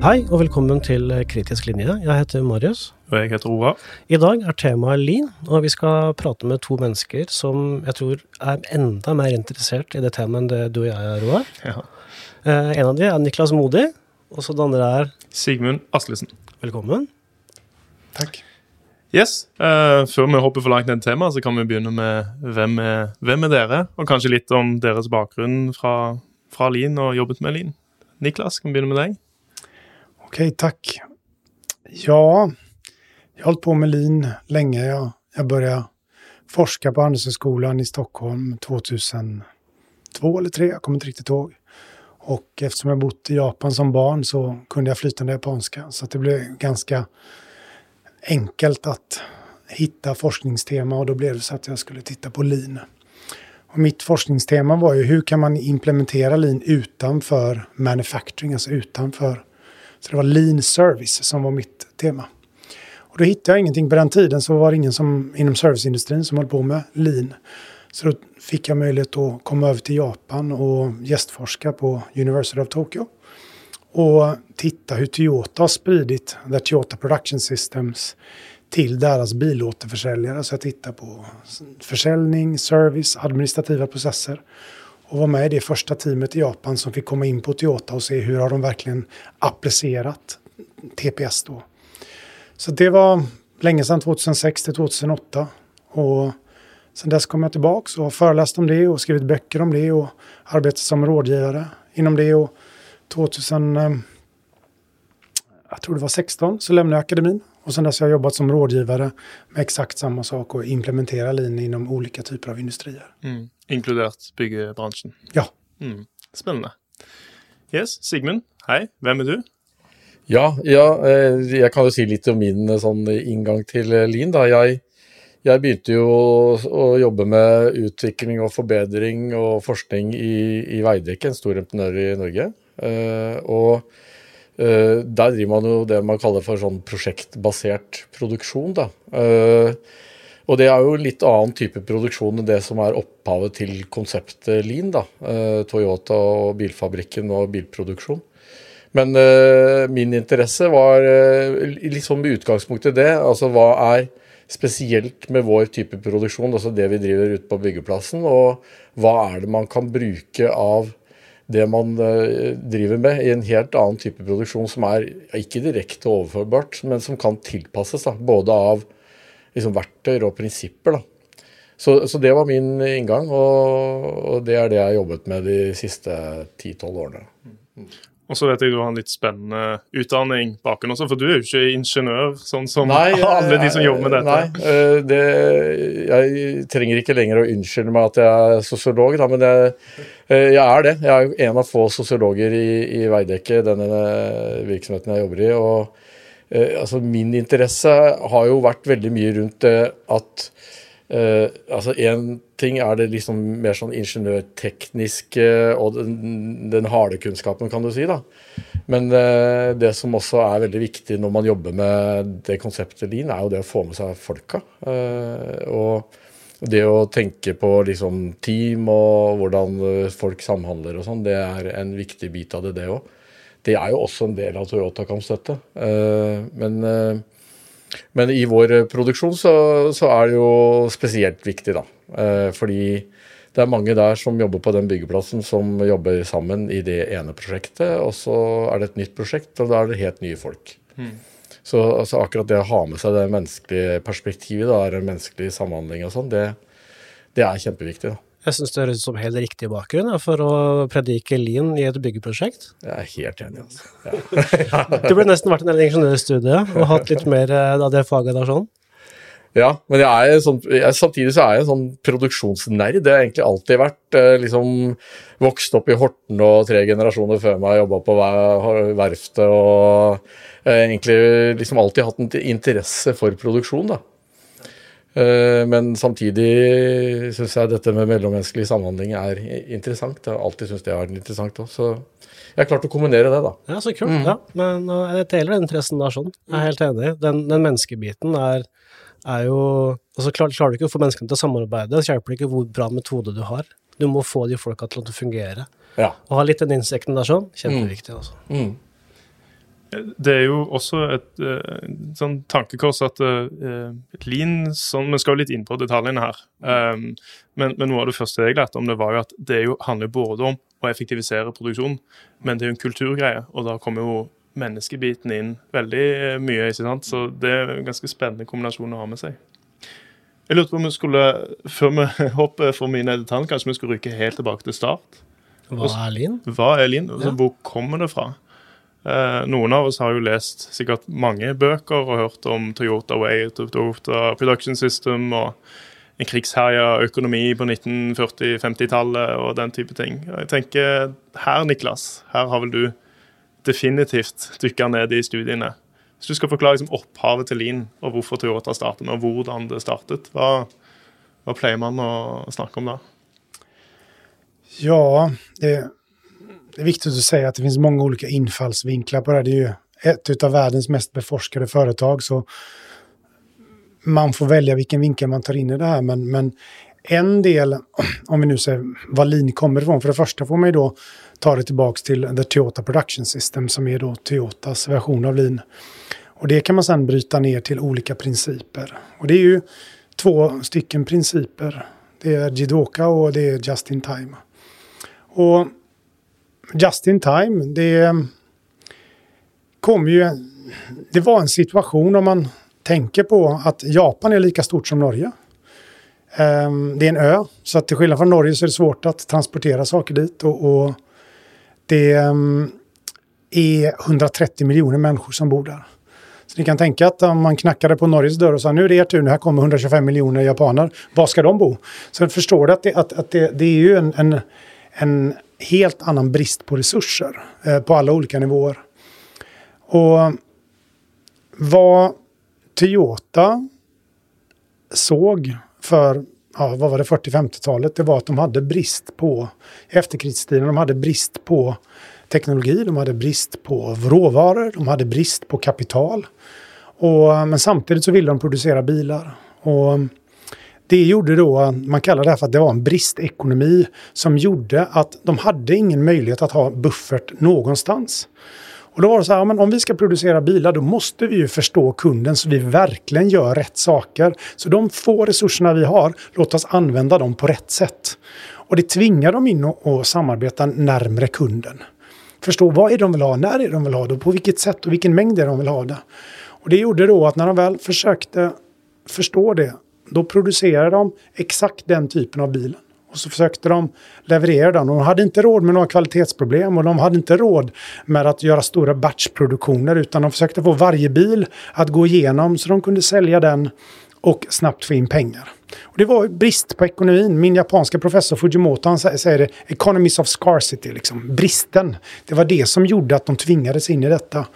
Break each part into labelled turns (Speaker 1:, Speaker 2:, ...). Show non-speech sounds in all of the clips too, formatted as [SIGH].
Speaker 1: Hei og velkommen til Kritisk linje. Jeg heter Marius.
Speaker 2: Og jeg heter Ora.
Speaker 1: I dag er temaet lean, og vi skal prate med to mennesker som jeg tror er enda mer interessert i det temaet enn det du og jeg er, Roar.
Speaker 2: Ja.
Speaker 1: Eh, en av de er Niklas Modi, og så den andre er
Speaker 2: Sigmund Aslesen.
Speaker 1: Velkommen.
Speaker 3: Takk.
Speaker 2: Yes, eh, Før vi hopper for langt ned i temaet, så kan vi begynne med hvem er, hvem er dere? Og kanskje litt om deres bakgrunn fra, fra Lean og jobbet med Lean. Niklas, kan vi begynne med deg?
Speaker 3: Okej, tack. Ja, jag har hållit på med lin länge. Jag, jag började forska på Handelshögskolan i Stockholm 2002 eller 2003, jag kommer inte riktigt ihåg. Och eftersom jag bott i Japan som barn så kunde jag flytande japanska. Så det blev ganska enkelt att hitta forskningstema och då blev det så att jag skulle titta på lin. Och mitt forskningstema var ju hur kan man implementera lin utanför manufacturing, alltså utanför så det var lean service som var mitt tema. Och då hittade jag ingenting på den tiden så var det ingen som, inom serviceindustrin som höll på med lean. Så då fick jag möjlighet att komma över till Japan och gästforska på University of Tokyo. Och titta hur Toyota har spridit the Toyota Production Systems till deras bilåterförsäljare. Så jag tittar på försäljning, service, administrativa processer och var med i det första teamet i Japan som fick komma in på Toyota och se har de verkligen applicerat TPS då. Så det var länge sedan, 2006 till 2008. Och sen dess kom jag tilbake och har föreläst om det och skrivit böcker om det och arbetat som rådgivare inom det. Och 2000, eh, jag tror det var 16, så lämnade jag akademin. Och sen dess har jag jobbat som rådgivare med exakt samma sak och implementera lean inom olika typer av industrier.
Speaker 2: Mm. Inkludert byggebransjen.
Speaker 3: Ja.
Speaker 2: Mm. Spennende. Yes, Sigmund, hei. Hvem er du?
Speaker 4: Ja, ja, eh, jeg kan jo si litt om min eh, sånn inngang til eh, Lean. Da. Jeg, jeg begynte jo å, jobbe med utvikling og forbedring og forskning i, i Veidekke, en stor entreprenør i Norge. Og der driver man jo det man kaller for sånn prosjektbasert produksjon. Da. Uh, og det er jo litt annen type produksjon enn det som er opphavet til konseptet Lean. da, Toyota og bilfabrikken og bilproduksjon. Men min interesse var uh, liksom i det. Altså hva er spesielt med vår type produksjon, altså det vi driver ute på byggeplassen, og hva er det man kan bruke av det man uh, driver med i en helt annen type produksjon som er ikke direkte overførbart, men som kan tilpasses, da, både av liksom, verktøyer og prinsipper. Så, så, det var min inngang, og, og, det er det jeg har jobbet med de siste 10-12 årene.
Speaker 2: Og så vet jeg du har en litt spennende utdanning baken også, for du er jo ikke ingeniør, sånn som
Speaker 4: nei, [LAUGHS]
Speaker 2: alle de som jobber med dette.
Speaker 4: Nei, det, jeg trenger ikke lenger å unnskylde meg at jeg er sosiolog, da, men jeg, jeg, er det. Jeg er en av få sosiologer i, i Veidekke, denne virksomheten jeg jobber i. og altså Min interesse har jo vært veldig mye rundt det at altså Én ting er det liksom mer sånn ingeniørtekniske og den, den, harde kunnskapen, kan du si. da. Men uh, det som også er veldig viktig når man jobber med det konseptet Lean, er jo det å få med seg folka. Uh, og det å tenke på liksom team og hvordan folk samhandler og sånn, det er en viktig bit av det, det òg. Det er jo også en del av Toyota-kampstøtte. men men i vår produksjon så, så, er det jo spesielt viktig, da. Eh, fordi det er mange der som jobber på den byggeplassen som jobber sammen i det ene prosjektet, og så er det et nytt prosjekt, og da er det helt nye folk. Mm. Så altså, akkurat det å ha med seg det menneskelige perspektivet, da, den menneskelige samhandling og sånn, det, det er kjempeviktig. da.
Speaker 1: Jeg syns det høres ut som helt riktig bakgrunn for å predike lean i et byggeprosjekt.
Speaker 4: Jeg er helt enig, altså. [LAUGHS]
Speaker 1: Ja. du burde nesten vært en ingeniørstudie og hatt litt mer av det faget der sånn.
Speaker 4: Ja, men jeg er sånn, jeg, samtidig så er jeg en sånn produksjonsnerd. Det har egentlig alltid vært. Eh, liksom Vokst opp i Horten og tre generasjoner før meg jobba på verftet og egentlig liksom alltid hatt en interesse for produksjon. da. Eh, men samtidig syns jeg dette med mellommenneskelig samhandling er interessant. Jeg har alltid syntes det har vært interessant òg. Så jeg har klart å kombinere det, da.
Speaker 1: Ja, så kult. Mm. Ja. Men uh, jeg deler den interessen der sånn. Jeg er helt enig. Den, den menneskebiten er, er jo altså klar, Klarer du ikke å få menneskene til å samarbeide, så hjelper det ikke hvor bra metode du har. Du må få de folka til å fungere.
Speaker 4: Ja.
Speaker 1: Å ha litt den insekten der sånn, kjempeviktig. altså.
Speaker 4: Mm.
Speaker 2: Det er jo også et uh, sånn tankekors at uh, lean sånn, Vi skal jo litt inn på detaljene her. Um, men, men, noe av det første jeg lærte om det, var jo at det jo handler både om å effektivisere produksjon, men det er jo en kulturgreie. Og da kommer jo menneskebiten inn veldig mye. ikke sant? Så det er en ganske spennende kombinasjon å ha med seg. Jeg lurte på om vi skulle, Før vi [LAUGHS] hopper for mye ned i detalj, kanskje vi skulle rykke helt tilbake til start?
Speaker 1: Hva er Linn?
Speaker 2: Hva er lean? Altså, ja. Hvor kommer det fra? Eh, noen av oss har jo lest sikkert mange bøker og hørt om Toyota Way, Toyota Production System og en krigsherja økonomi på 1940-50-tallet og den type ting. Jeg tenker Her, Niklas, her har vel du definitivt dykke ned i studiene. Hvis du skal forklare liksom, opphavet til Lean, og hvorfor Toyota startet, og hvordan det startet, hva, hva pleier man å snakke om da?
Speaker 3: Ja, det det er viktig å si at det finnes mange olika innfallsvinkler på det. Det er jo et av verdens mest beforskede företag, så man får velge hvilken vinkel man tar inn i det her. Men, men en del, om vi nå ser hva Lean kommer ifrån, For det første får man jo då ta det tilbake til The Toyota Production System som er då Toyotas versjon av Lean. Och det kan man sen bryta ned til olika principer. Och det er ju två stycken principer. Det er Jidoka og det er Just in Time. Och just in time, det kom ju... Det var en situation om man tenker på at Japan er lika stort som Norge. Ehm, det er en ø, så til skillnad från Norge så er det svårt å transportera saker dit. Og, och det er är 130 miljoner mennesker som bor der. Så ni kan tenke at om man knakket på Norges dør og sa nu er det er tur, her kommer 125 miljoner japaner. hvor skal de bo? Så förstår du at det, at, at det, det er jo en, en, en helt annen brist på resurser eh, på alle olika nivåer. Og vad Toyota såg för ja, vad var det, 40-50-talet, det var att de hade brist på efterkrigstiden, de hade brist på teknologi, de hade brist på råvaror, de hade brist på kapital. Och, men samtidigt så ville de producera bilar. Och det gjorde då, man kallar det här för att det var en bristekonomi som gjorde att de hade ingen möjlighet att ha buffert någonstans. Och då var det så här, men om vi ska producera bilar då måste vi ju förstå kunden så vi verkligen gör rätt saker. Så de få resurserna vi har, låt oss använda dem på rätt sätt. Och det tvingar dem in och samarbeta närmre kunden. Förstå vad är de vill ha, när är de vill ha det, på vilket sätt och vilken mängd är de vill ha det. Och det gjorde då att när de väl försökte förstå det då producerade de exakt den typen av bil. Och så försökte de leverera den. De hade inte råd med några kvalitetsproblem och de hade inte råd med att göra stora batchproduktioner de försökte få varje bil att gå igenom så de kunde sälja den och snabbt få in pengar. Och det var brist på ekonomin. Min japanska professor Fujimoto han säger det, economies of scarcity, liksom. bristen. Det var det som gjorde att de tvingades in i detta.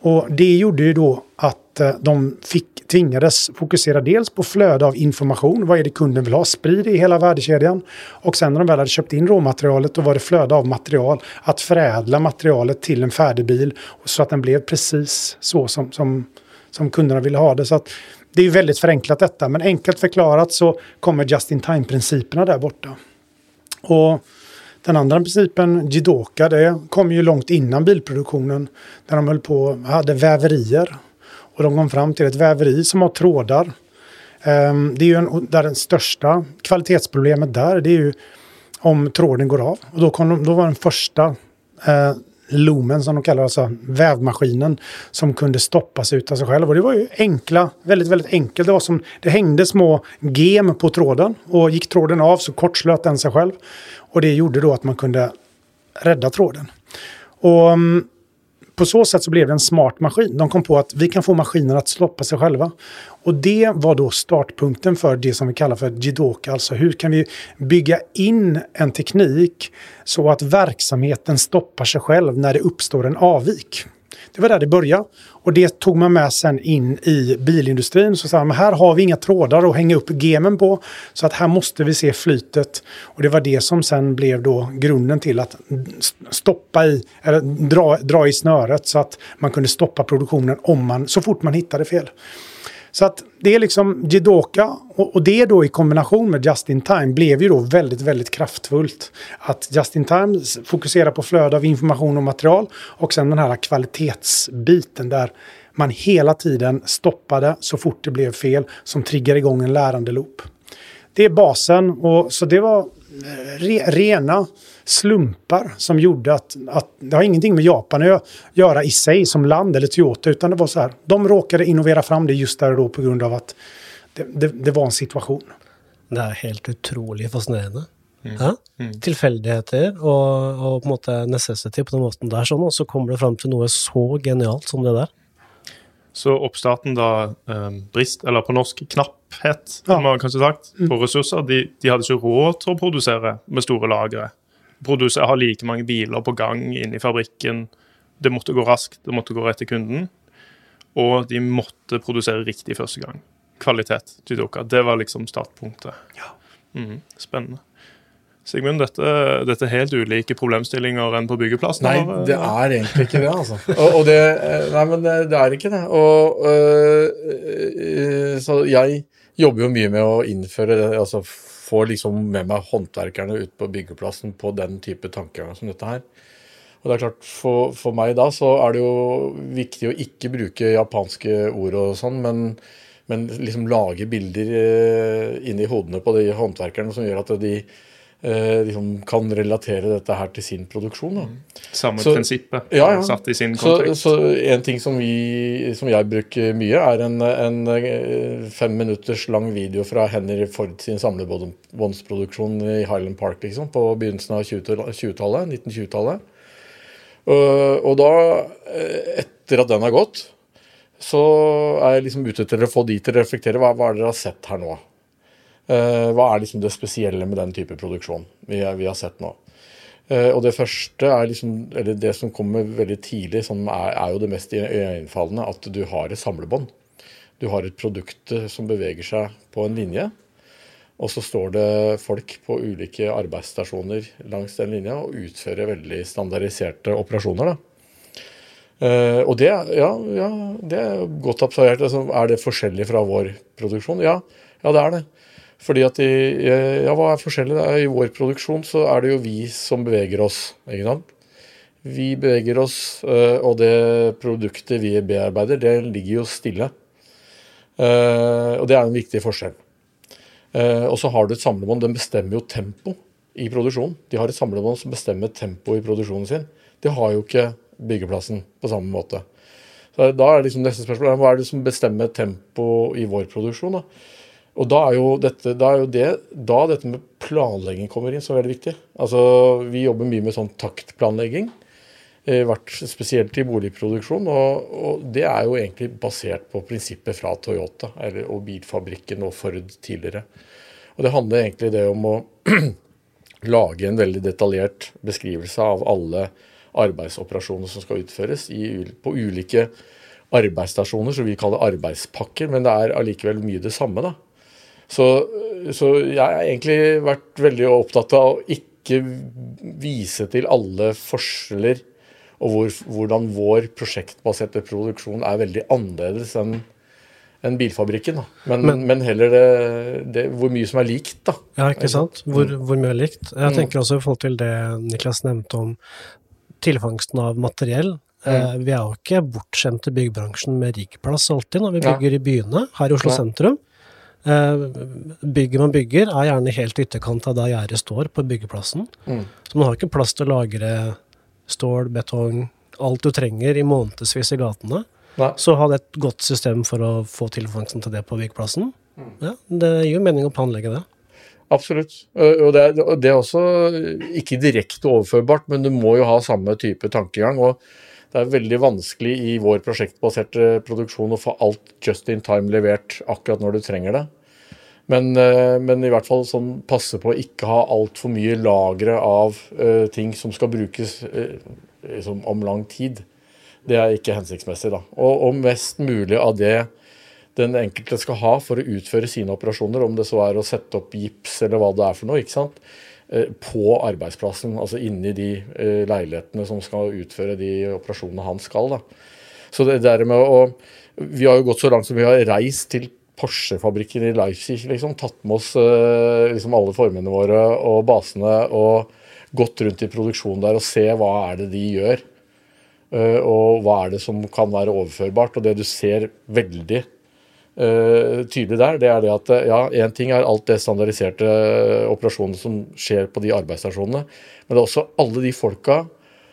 Speaker 3: Och det gjorde ju då att de fick, tvingades fokusera dels på flöde av information. Vad är det kunden vill ha? Sprid i hela värdekedjan. Och sen när de väl hade köpt in råmaterialet då var det flöde av material. Att förädla materialet till en färdig bil så att den blev precis så som, som, som kunderna ville ha det. Så att det är väldigt förenklat detta. Men enkelt förklarat så kommer just-in-time-principerna där borta. Och den andra principen, Jidoka, det kom ju långt innan bilproduktionen. Där de höll på, hade väverier. Och de kom fram till ett väveri som har trådar. Ehm, det är ju en, där den största kvalitetsproblemet där, det är ju om tråden går av. Och då, kom de, då var den första eh, loomen som de kallar alltså vävmaskinen som kunde stoppas ut av sig själv. Och det var ju enkla, väldigt, väldigt enkelt. Det var som, det hängde små gem på tråden och gick tråden av så kortslöt den sig själv. Och det gjorde då att man kunde rädda tråden. Och mm, på så sätt så blev det en smart maskin. De kom på att vi kan få maskiner att stoppa sig själva. Och det var då startpunkten för det som vi kallar för Jidoka. Alltså hur kan vi bygga in en teknik så att verksamheten stoppar sig själv när det uppstår en avvik. Det var där det började. Och det tog man med sen in i bilindustrin. Så sa man, här har vi inga trådar att hänga upp gemen på. Så att här måste vi se flytet. Och det var det som sen blev då grunden till att stoppa i, eller dra, dra i snöret så att man kunde stoppa produktionen om man, så fort man hittade fel. Så att det är liksom Jidoka och, det då i kombination med Just In Time blev ju då väldigt, väldigt kraftfullt. Att Just In Time fokuserar på flöde av information och material och sen den här kvalitetsbiten där man hela tiden stoppade så fort det blev fel som triggar igång en lärande loop. Det är basen och så det var re, rena slumpar som gjorde att, at, det har ingenting med Japan å gjøre i seg som land eller Toyota utan det var så här. De råkade innovera fram det just der og da på at av att det, det, det var en situasjon.
Speaker 1: Det er helt utrolig fascinerende. Ja? Tilfeldigheter og, og på en måte necessity på den måten der, sånn, og så kommer det fram til noe så genialt som det der.
Speaker 2: Så oppstarten da eh, brist, eller på norsk knapphet,
Speaker 3: Ja.
Speaker 2: man kanskje sagt, på ressurser. De, de hadde ikke råd til å produsere med store lagre. Produsere, ha like mange biler på gang inne i fabrikken. Det måtte gå raskt, det måtte gå rett til kunden. Og de måtte produsere riktig første gang. Kvalitet. Jidoka. Det var liksom startpunktet. Mhm, spennende. Sigmund, dette, dette er helt ulike problemstillinger enn på byggeplassen?
Speaker 4: Nei,
Speaker 2: eller?
Speaker 4: det er egentlig ikke det, altså. [LAUGHS] Og, og det, eh, nei, men det, det er ikke det. Og øh, Så jeg jobber jo mye med å innføre det, altså få liksom med meg håndverkerne ut på byggeplassen på den type tankegang som dette her. Og det er klart, for, for meg da så er det jo viktig å ikke bruke japanske ord og sånn, men, men liksom lage bilder eh, inni hodene på de håndverkerne som gjør at de eh, liksom kan relatere dette her til sin produksjon. Da.
Speaker 2: Samme
Speaker 4: Så-
Speaker 2: prinsippet
Speaker 4: Ja, ja.
Speaker 2: satt i sin
Speaker 4: Så,
Speaker 2: kontekst.
Speaker 4: så en ting som, vi, som jeg bruker mye, er en, en eh, fem minutters lang video fra Henry Ford sin samlebåndsproduksjon i Highland Park liksom, på begynnelsen av 20-tallet, 20-tallet, 1920-tallet. Og, og da, eh, etter at den har gått, så er jeg liksom ute etter å få de til å reflektere. Hva, hva er det dere har sett her nå? Eh, hva er liksom det spesielle med den type produksjon vi, vi har sett nå? Eh, og det første er liksom, eller det som kommer veldig tidlig, som er, er jo det mest iøynefallende, at du har et samlebånd. Du har et produkt eh, som beveger seg på en linje, og så står det folk på ulike arbeidsstasjoner langs den linja og utfører veldig standardiserte operasjoner. Da. Uh, og det, ja, ja, det er godt observert. Altså, er det forskjellig fra vår produksjon? Ja, ja det er det. Fordi at i, ja, Hva er forskjellig? I vår produksjon så er det jo vi som beveger oss. ikke sant? Vi beveger oss, øh, og det produktet vi bearbeider, det ligger jo stille. Eh, og det er en viktig forskjell. Eh, og så har du et samlebånd. Den bestemmer jo tempo i produksjonen. De har et samlebånd som bestemmer tempo i produksjonen sin. Det har jo ikke byggeplassen på samme måte. Så Da er liksom neste spørsmål hva er det som bestemmer tempo i vår produksjon. da? Og da er dette, da er jo det, da dette med planlegging kommer inn så veldig viktig. Altså, Vi jobber mye med sånn taktplanlegging, eh, vært spesielt i boligproduksjon. Og, og det er jo egentlig basert på prinsippet fra Toyota eller, og bilfabrikken og Ford tidligere. Og det handler egentlig det om å [CLEARS THROAT] lage en veldig detaljert beskrivelse av alle arbeidsoperasjoner som skal utføres i, på ulike arbeidsstasjoner, som vi kaller arbeidspakker, men det er allikevel mye det samme. da. Så, så jeg har egentlig vært veldig opptatt av å ikke vise til alle forskjeller, og hvor, hvordan vår prosjektbaserte produksjon er veldig annerledes enn enn bilfabrikken. da. Men, men,
Speaker 1: Men-
Speaker 3: heller det, det, hvor mye som er likt. da.
Speaker 1: Ja, ikke sant? Hvor, hvor mye er likt? Jeg
Speaker 3: Mm.
Speaker 1: tenker også i forhold til det Niklas nevnte om tilfangsten av materiell. Eh, vi er jo ikke bortskjemte i byggebransjen med riggplass alltid når vi
Speaker 3: bygger
Speaker 1: bygger i byene, her i Oslo
Speaker 3: Nei.
Speaker 1: sentrum. Eh, bygget man bygger er gjerne helt i ytterkant av der gjerdet står, på byggeplassen.
Speaker 3: Mm.
Speaker 1: Så man har ikke plass til å lagre stål, betong, alt du trenger i månedsvis i gatene.
Speaker 3: Nei.
Speaker 1: Så ha et godt system for å få tilfangsten til det på byggeplassen.
Speaker 3: Mm.
Speaker 1: Ja, det gir jo mening å planlegge det.
Speaker 3: Absolutt. Og det er, det er også ikke direkte overførbart, men du må jo ha samme type tankegang. og det er veldig vanskelig i vår prosjektbaserte produksjon å få alt just in time levert akkurat når du trenger det. Men, eh, men i hvert fall sånn passe på å ikke ha altfor mye lagre av uh, ting som skal brukes uh, liksom om lang tid. Det er ikke hensiktsmessig. da. Og, og mest mulig av det den enkelte skal ha for å utføre sine operasjoner, om det så er å sette opp gips eller hva det er for noe, ikke sant? På arbeidsplassen, altså inni de leilighetene som skal utføre de operasjonene han skal. da.
Speaker 4: Så det der med å Vi har jo gått så langt som vi har reist til Porsche-fabrikken i Leipzig, liksom. Tatt med oss eh, liksom alle formene våre og basene og gått rundt i produksjonen der og se hva er det de gjør. eh, og hva er det som kan være overførbart. Og det du ser veldig eh, tydelig der, det er det at ja, én ting er alt det standardiserte operasjonene som skjer på de arbeidsstasjonene, men det er også alle de folka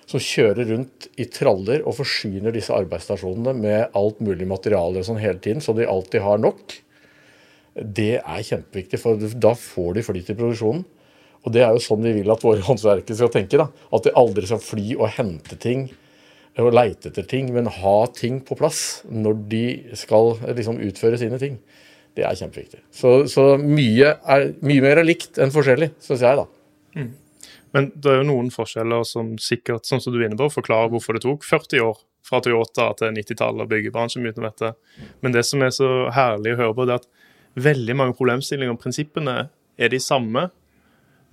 Speaker 4: som kjører rundt i traller og forsyner disse arbeidsstasjonene med alt mulig materiale sånn hele tiden, så de alltid har nok. Det er kjempeviktig, for da får de flyt i produksjonen. Og det er jo sånn vi vil at våre [LAUGHS] håndverkere skal tenke. da, At de aldri skal fly og hente ting og leite etter ting, men ha ting på plass når de skal liksom utføre sine ting. Det er kjempeviktig. Så, så mye, er, mye mer er likt enn forskjellig, syns jeg, da.
Speaker 2: Men det er jo noen forskjeller som sikkert, sånn som du er inne på, forklarer hvorfor det tok 40 år fra Toyota til 90-tallet og byggebransjen begynte med dette. Men det som er så herlig å høre på, det er at veldig mange problemstillinger og prinsippene er de samme.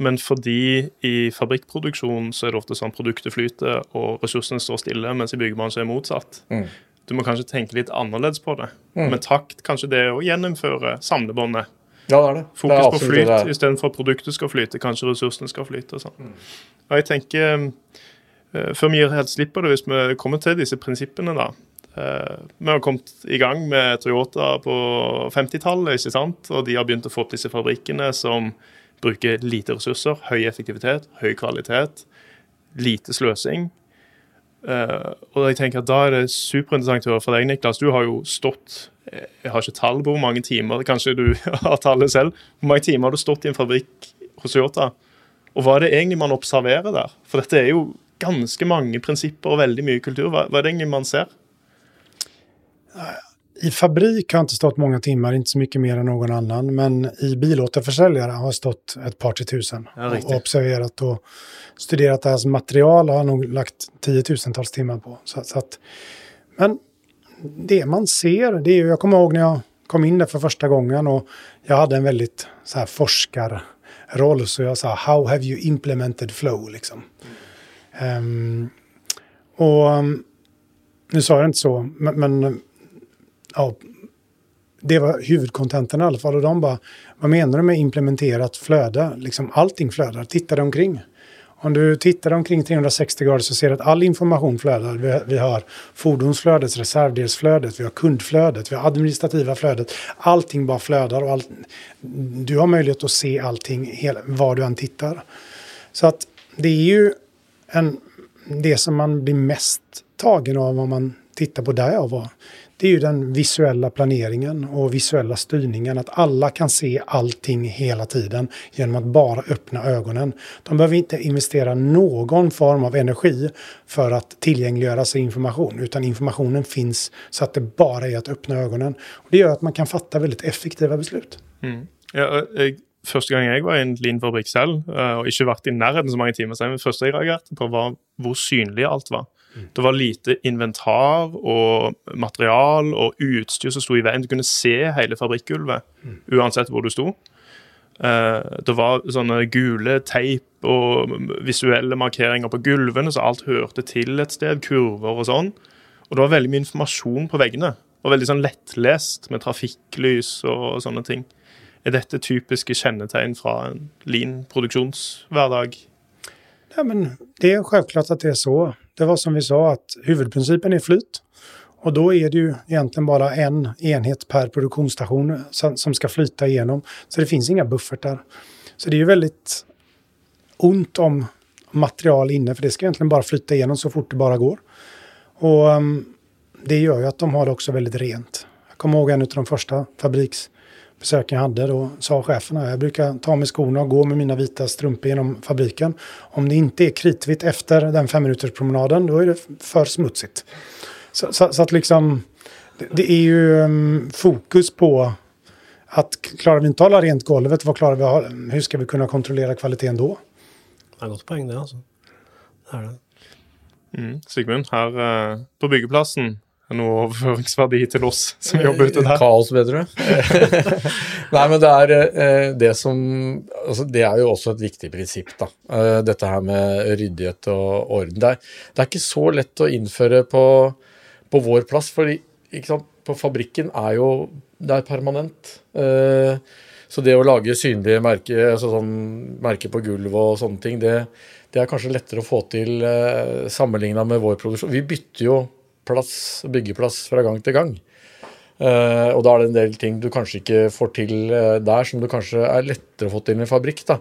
Speaker 2: Men fordi i fabrikkproduksjon så er det ofte sånn produktet flyter og ressursene står stille, mens i byggebransjen er motsatt.
Speaker 4: Mm.
Speaker 2: Du må kanskje tenke litt annerledes på det. Men takt kanskje det å gjennomføre samlebåndet.
Speaker 4: Ja, det er det. det er
Speaker 2: Fokus på flyt istedenfor at produktet skal flyte. Kanskje ressursene skal flyte. og sånn. Og jeg tenker, eh, Før vi gir helt slipp på det, hvis vi kommer til disse prinsippene, da. eh, Vi har kommet i gang med Toyota på 50-tallet, ikke sant? og de har begynt å få opp disse fabrikkene som bruker lite ressurser, høy effektivitet, høy kvalitet, lite sløsing. Eh, og jeg tenker at Da er det superinteressant å høre fra deg, Niklas. Du har jo stått Jeg har ikke tall på hvor mange timer, kanskje du [LAUGHS] har tallet selv. Hvor mange timer har du stått i en fabrikk hos Yota? Og hva er det egentlig man observerer der? For dette er jo ganske mange prinsipper og veldig mye kultur. Hva, hva er det egentlig man ser?
Speaker 3: I fabrik har jag inte stått många timmar, inte så mycket mer än någon annan. Men i bilåterförsäljare har jag stått ett par till tusen.
Speaker 2: Ja, riktigt.
Speaker 3: och observerat och studerat deras material har jag nog lagt tiotusentals timmar på. Så, så att, men det man ser, det är jag kommer ihåg när jag kom in där för första gången och jag hade en väldigt så här forskarroll. Så jag sa, how have you implemented flow? Liksom. Ehm, och um, nu sa jag inte så, men, men ja, det var huvudkontenten i alla fall. Och de bara, vad menar du med implementerat flöde? Liksom allting flödar, titta dig omkring. Om du tittar omkring 360 grader så ser du att all information flödar. Vi, har fordonsflödet, reservdelsflödet, vi har kundflödet, vi har administrativa flödet. Allting bara flödar all, du har möjlighet att se allting hela, var du än tittar. Så att det är ju en, det som man blir mest tagen av om man tittar på där jag. Det är ju den visuella planeringen och visuella styrningen. Att alla kan se allting hela tiden genom att bara öppna ögonen. De behöver inte investera någon form av energi för att tillgängliggöra sig information. Utan informationen finns så att det bara är att öppna ögonen. Och det gör att man kan fatta väldigt effektiva beslut.
Speaker 2: Ja, jeg, første gang jeg var i en Lean-fabrikk selv, eh, og ikke vært i nærheten så mange timer siden, det første jeg reagerte på, var hvor synlig alt var. Det var lite inventar og material og utstyr som sto i veien. Du kunne se hele fabrikkgulvet uansett hvor du sto. Eh, Det var sånne gule teip og visuelle markeringer på gulvene, så alt hørte til et sted. Kurver og sånn. Og det var veldig mye informasjon på veggene. Og veldig sånn lettlest med trafikklys og sånne ting. Er dette typiske kjennetegn fra en lean-produksjonshverdag?
Speaker 3: Ja, men det er jo selvklart at det er så. Det var som vi sa att huvudprincipen är flyt. Och då är det ju egentligen bara en enhet per produktionsstation som skal ska flyta igenom. Så det finns inga buffertar. Så det är ju väldigt ont om material inne, för det ska egentligen bara flyta igenom så fort det bara går. Och um, det gör ju att de har det också väldigt rent. Jag kommer ihåg en av de första fabriksbesöken jag hade. Då sa chefen att jag brukar ta med skorna och gå med mina vita strumpor genom fabriken. Om det inte är kritvitt efter den fem minuters promenaden, då är det för smutsigt. Så, så, så att liksom, det, det är ju um, fokus på att klarar vi inte att hålla rent golvet, vad klarar vi att hur ska vi kunna kontrollera kvaliteten då?
Speaker 1: Det er godt poeng, det, altså. Det er det.
Speaker 2: Mm. Sigmund, her uh, på byggeplassen noe overføringsverdi til oss som jobber ute der.
Speaker 4: Kaos, bedre. [LAUGHS] Nei, men det er eh, det som altså Det er jo også et viktig prinsipp, da. Eh, Dette her med ryddighet og orden. Det er, det er ikke så lett å innføre på, på vår plass. for på fabrikken er jo det er permanent. Eh, så det å lage synlige merker, altså sånn merker på gulvet og sånne ting, det, det, er kanskje lettere å få til sammenligna med vår produksjon. Vi bytter jo plass, byggeplass fra gang til gang. Uh, og da er det en del ting du kanskje ikke får til uh, der, som du kanskje er lettere å få til i en fabrikk. da.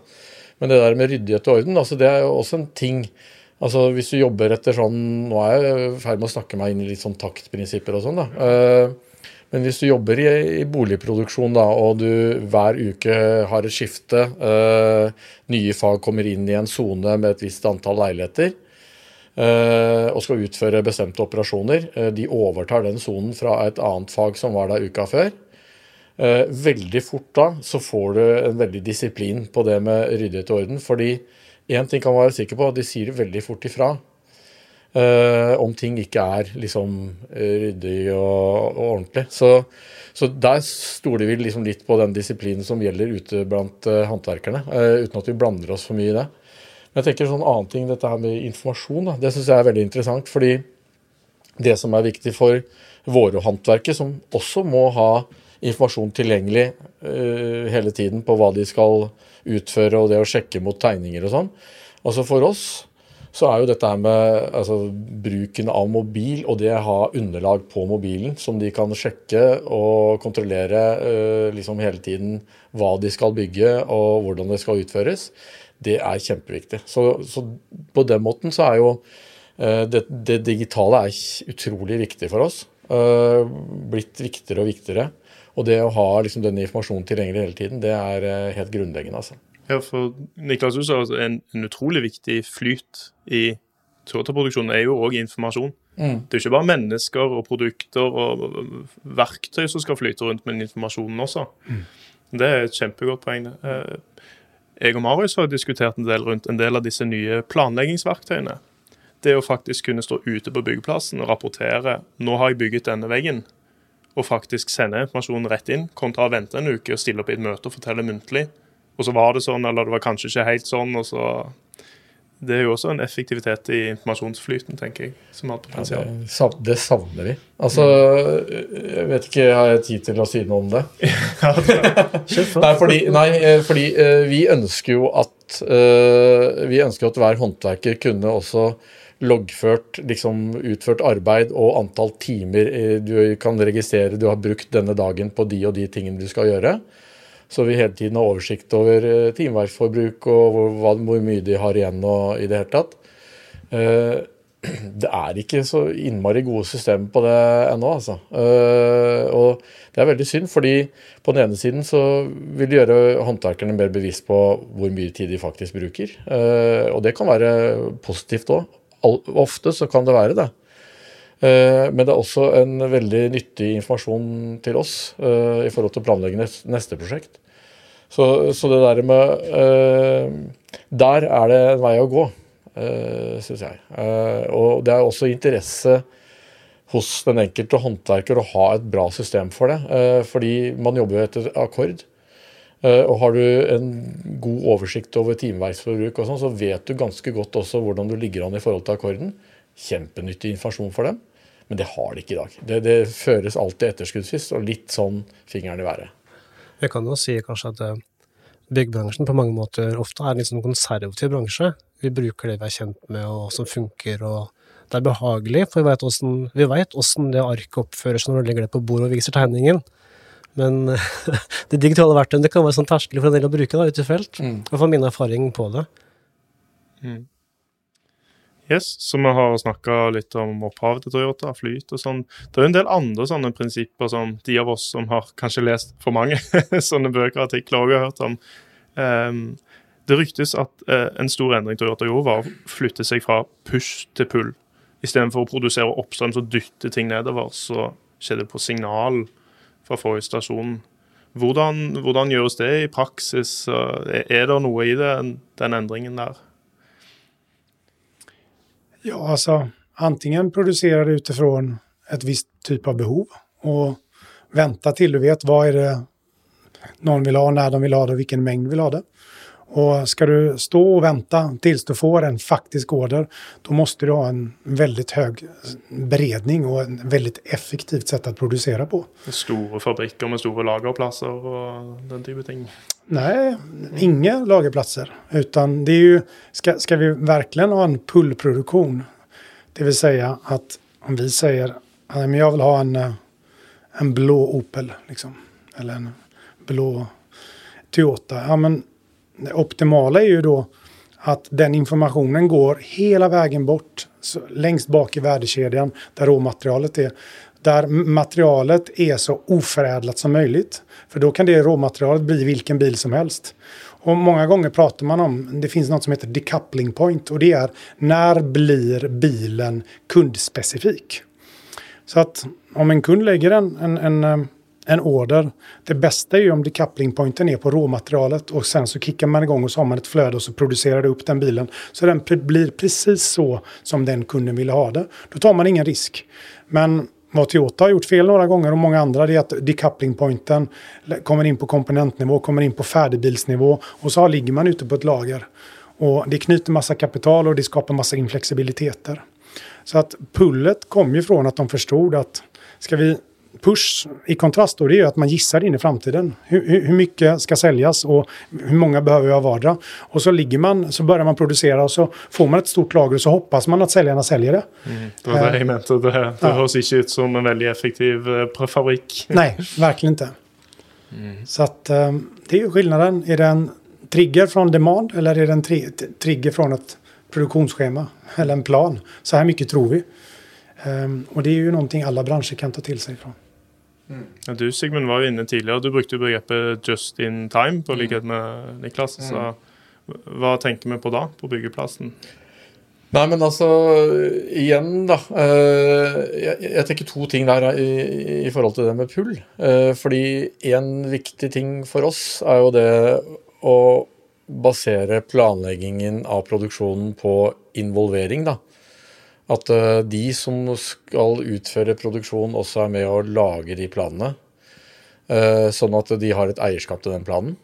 Speaker 4: Men det der med ryddighet og orden, altså det er jo også en ting Altså Hvis du jobber etter sånn Nå er jeg i ferd med å snakke meg inn i litt sånn taktprinsipper og sånn, da. Uh, men hvis du jobber i, i, boligproduksjon da, og du hver uke har et skifte, nye fag kommer inn i en sone med et visst antall leiligheter, og skal utføre bestemte operasjoner, eh, de overtar den sonen fra et annet fag som var der uka før. Eh, veldig fort da så får du en veldig disiplin på det med ryddighet og orden. fordi Én ting kan man være sikker på, de sier veldig fort ifra. Uh, om ting ikke er liksom ryddig og, og ordentlig. Så, så, der stoler vi liksom litt på den disiplinen som gjelder ute blant uh, håndverkerne. Uh, uten at vi blander oss for mye i det. Men jeg tenker sånn annen ting, dette her med informasjon, da, det syns jeg er veldig interessant. Fordi det som er viktig for våre håndverkere, som også må ha informasjon tilgjengelig hele tiden på hva de skal utføre, og det å sjekke mot tegninger og sånn. Altså For oss så er jo dette her med altså, bruken av mobil og det å ha underlag på mobilen som de kan sjekke og kontrollere uh, liksom hele tiden hva de skal bygge og hvordan det skal utføres, det er kjempeviktig. Så, så på den måten så er jo uh, det, det, digitale er utrolig viktig for oss. Uh, blitt viktigere og viktigere. Og det å ha liksom, denne informasjonen tilgjengelig hele tiden, det er helt grunnleggende. altså.
Speaker 2: Ja, for Niklas, du sa en, en utrolig viktig flyt i Toyota-produksjonen er jo òg informasjon. Mm. Det er jo ikke bare mennesker og produkter og verktøy som skal flyte rundt, men informasjonen også. Mm. Det er et kjempegodt poeng. Jeg og Marius har diskutert en del rundt en del av disse nye planleggingsverktøyene. Det å faktisk kunne stå ute på byggeplassen og rapportere nå har jeg bygget denne veggen, og faktisk sende informasjonen rett inn, kontra å vente en uke og stille opp i et møte og fortelle muntlig og så var det sånn, eller det var kanskje ikke helt sånn. og så det er jo også en effektivitet i informasjonsflyten, tenker jeg, som har potensial.
Speaker 4: Ja, det, det, savner vi. Altså, jeg vet ikke, har jeg tid til å si noe om det? [LAUGHS] nei, fordi, nei, eh, fordi uh, vi ønsker jo at uh, vi ønsker at hver håndverker kunne også loggført liksom utført arbeid og antall timer du kan registrere du har brukt denne dagen på de og de tingene du skal gjøre. Så vi hele tiden har oversikt over timeverkforbruk timeverksforbruk og hvor, hvor, mye de har igjen og i det hele tatt. Eh, [CLEARS THROAT] det er ikke så innmari gode systemer på det ennå, altså. Eh, og det er veldig synd, fordi på den ene siden så vil det gjøre håndverkerne mer bevisst på hvor mye tid de faktisk bruker. Og det kan være positivt òg. Ofte så kan det være det. Men det er også en veldig nyttig informasjon til oss i forhold til å planlegge neste prosjekt. Så, så, det der med uh, Der er det en vei å gå, uh, eh, syns jeg. Uh, og det er også interesse hos den enkelte håndverker å ha et bra system for det. Uh, fordi man jobber jo etter akkord. og har du en god oversikt over timeverksforbruk, og sånn, så vet du ganske godt også hvordan du ligger an i forhold til akkorden. Kjempenyttig informasjon for dem. Men det har de ikke i dag. Det, det føres alltid etterskuddsvis, og litt sånn fingeren i været.
Speaker 1: Jeg kan jo si kanskje at byggbransjen på mange måter ofte er en litt sånn konservativ bransje. Vi bruker det vi er kjent med og som funker, og det er behagelig, for vi veit åssen det arket oppfører seg når du legger det på bordet og viser tegningen. Men [LAUGHS] det digitale verktøyet kan være sånn terskelig for en del å bruke da, ute i felt. Mm. Hvert fall min erfaring på det. Mm.
Speaker 2: Yes, så vi har snakka litt om opphavet til Toyota, flyt og sånn. Det er en del andre sånne prinsipper som de av oss som har kanskje lest for mange [LAUGHS] sånne bøker og artikler, òg har hørt om. Um, det ryktes at uh, en stor endring Toyota gjorde, var å flytte seg fra push til pull. Istedenfor å produsere oppstrøms og dytte ting nedover, så skjedde det på signal fra forrige stasjon. Hvordan, hvordan gjøres det i praksis? Er det noe i det, den endringen der?
Speaker 3: Ja, alltså antingen producera det utifrån ett visst typ av behov och vänta till du vet vad är det någon vill ha, när de vill ha det och vilken mängd vill ha det. Och ska du stå och vänta tills du får en faktisk order, da må du ha en veldig høy beredning og en veldig effektivt sätt å produsere på.
Speaker 2: Store fabrikker med store lagerplasser og den type ting.
Speaker 3: Nei, ingen lagerplatser. Utan det är ju, ska, ska vi verkligen ha en pullproduktion, det vil si at om vi sier at jeg vil ha en, eh, en blå Opel, liksom, eller en blå Toyota. Ja, men det optimala är ju då att den informationen går hela vägen bort, längst bak i värdekedjan, där råmaterialet är. Där materialet är så oförädlat som möjligt. För då kan det råmaterialet bli vilken bil som helst. Och många gånger pratar man om, det finns något som heter decoupling point och det är när blir bilen kundspecifik? Så att om en kund lägger en, en, en, en order, det bästa är ju om decoupling pointen är på råmaterialet och sen så kickar man igång och så har man ett flöde och så producerar det upp den bilen. Så den blir precis så som den kunden ville ha det. Då tar man ingen risk. Men vad Toyota har gjort fel några gånger och många andra det är att decoupling pointen kommer in på komponentnivå, kommer in på färdigbilsnivå och så ligger man ute på ett lager. Och det knyter massa kapital och det skapar massa inflexibiliteter. Så att pullet kom ju från att de förstod att ska vi push i kontrast då, det är ju att man gissar in i framtiden. Hur, hur, mycket ska säljas och hur många behöver vi av vardera? Och så ligger man, så börjar man producera och så får man ett stort lager och så hoppas man att säljarna säljer det.
Speaker 2: Mm. Det var det jag mente. Det, det ja. høres ikke ut som en väldigt effektiv eh, fabrik.
Speaker 3: Nej, verkligen inte. Mm. Så att um, det är ju skillnaden. Är det en trigger från demand eller är det en tri trigger från ett produktionsschema eller en plan? Så här mycket tror vi. Um, och det är ju någonting alla branscher kan ta till sig från.
Speaker 2: Mm. Ja, du Sigmund var jo inne tidligere. Du brukte begrepet 'just in time' på mm. likhet med Niklas. Mm. Så hva tenker vi på da, på byggeplassen?
Speaker 4: Nei, men altså Igjen, da. Eh, jeg, jeg, tenker to ting der i, i, forhold til det med pull. Eh, fordi en viktig ting for oss er jo det å basere planleggingen av produksjonen på involvering, da. At eh, de som skal utføre produksjon, også er med å lage de planene. Eh, sånn at de har et eierskap til den planen.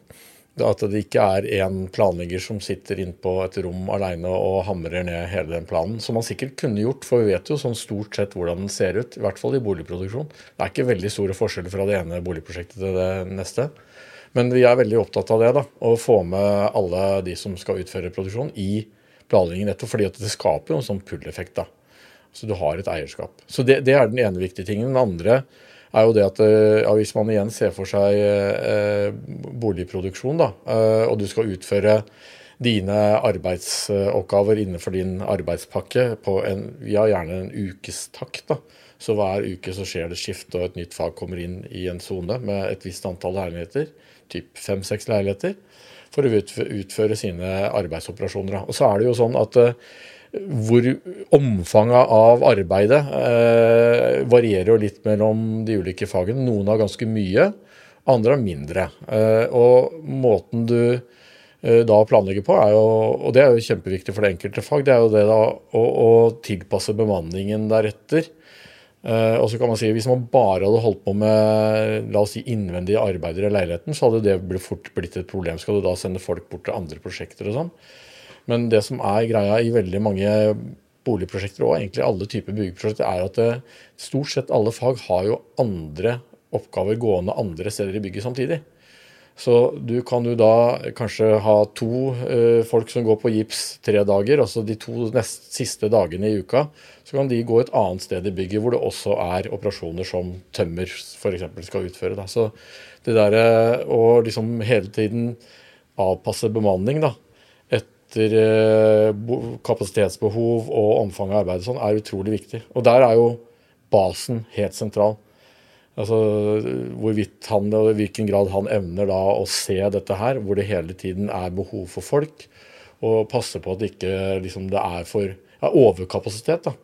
Speaker 4: At det ikke er én planlegger som sitter inne på et rom aleine og hamrer ned hele den planen. Som man sikkert kunne gjort, for vi vet jo sånn stort sett hvordan den ser ut. I hvert fall i boligproduksjon. Det er ikke veldig store forskjeller fra det ene boligprosjektet til det neste. Men vi er veldig opptatt av det, da. Å få med alle de som skal utføre produksjon, i planleggingen. Nettopp fordi det skaper jo en sånn pull-effekt. da. Så du har et eierskap. Så det, det, er den ene viktige tingen. Den andre er jo det at eh, ja, hvis man igjen ser for seg eh, boligproduksjon, da, eh, og du skal utføre dine arbeidsoppgaver innenfor din arbeidspakke på en, ja, gjerne en ukestakt. da. Så hver uke så skjer det skift, og et nytt fag kommer inn i en sone med et visst antall leiligheter, typ fem-seks leiligheter, for å utføre sine arbeidsoperasjoner. Og så er det jo sånn at eh, hvor omfanget av arbeidet eh, varierer jo litt mellom de ulike fagene. Noen har ganske mye, andre har mindre. Eh, og måten du eh, da planlegger på, er jo, og det er jo kjempeviktig for det enkelte fag, det er jo det da å, å tilpasse bemanningen deretter. Eh, og så kan man si Hvis man bare hadde holdt på med la oss si, innvendige arbeider i leiligheten, så hadde det fort blitt et problem. Skal du da sende folk bort til andre prosjekter og sånn? Men det som er greia i veldig mange boligprosjekter og egentlig alle typer byggeprosjekter, er at det, stort sett alle fag har jo andre oppgaver gående andre steder i bygget samtidig. Så du kan jo da kanskje ha to uh, folk som går på gips tre dager, altså de to nest, siste dagene i uka. Så kan de gå et annet sted i bygget hvor det også er operasjoner som tømmer f.eks. skal utføre. Da. Så det derre å liksom hele tiden avpasse bemanning, da, etter eh, kapasitetsbehov og omfang av arbeidet sånn, er utrolig viktig. Og der er jo basen helt sentral. Altså hvorvidt han og i hvilken grad han evner da å se dette her, hvor det hele tiden er behov for folk, og passe på at ikke liksom, det er for ja, overkapasitet da,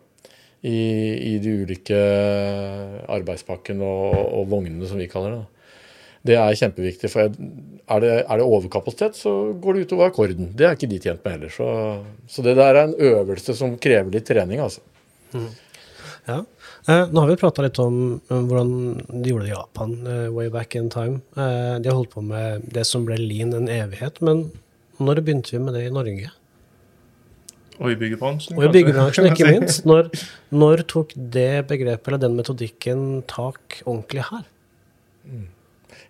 Speaker 4: i, i, de ulike arbeidspakkene og, og, vognene, som vi kaller det. Da. Det er kjempeviktig. For er det, er det overkapasitet, så går det utover akkorden. Det er ikke de tjent med heller. Så, så, det der er en øvelse som krever litt trening, altså. Mm.
Speaker 1: Ja. Eh, nå har vi prata litt om um, hvordan de gjorde det i Japan uh, way back in time. Eh, de har holdt på med det som ble lean en evighet. Men Når begynte vi med det i Norge?
Speaker 2: Og i byggebransjen.
Speaker 1: Og i byggebransjen, ikke [LAUGHS] minst. Når, når tok det begrepet eller den metodikken tak ordentlig her?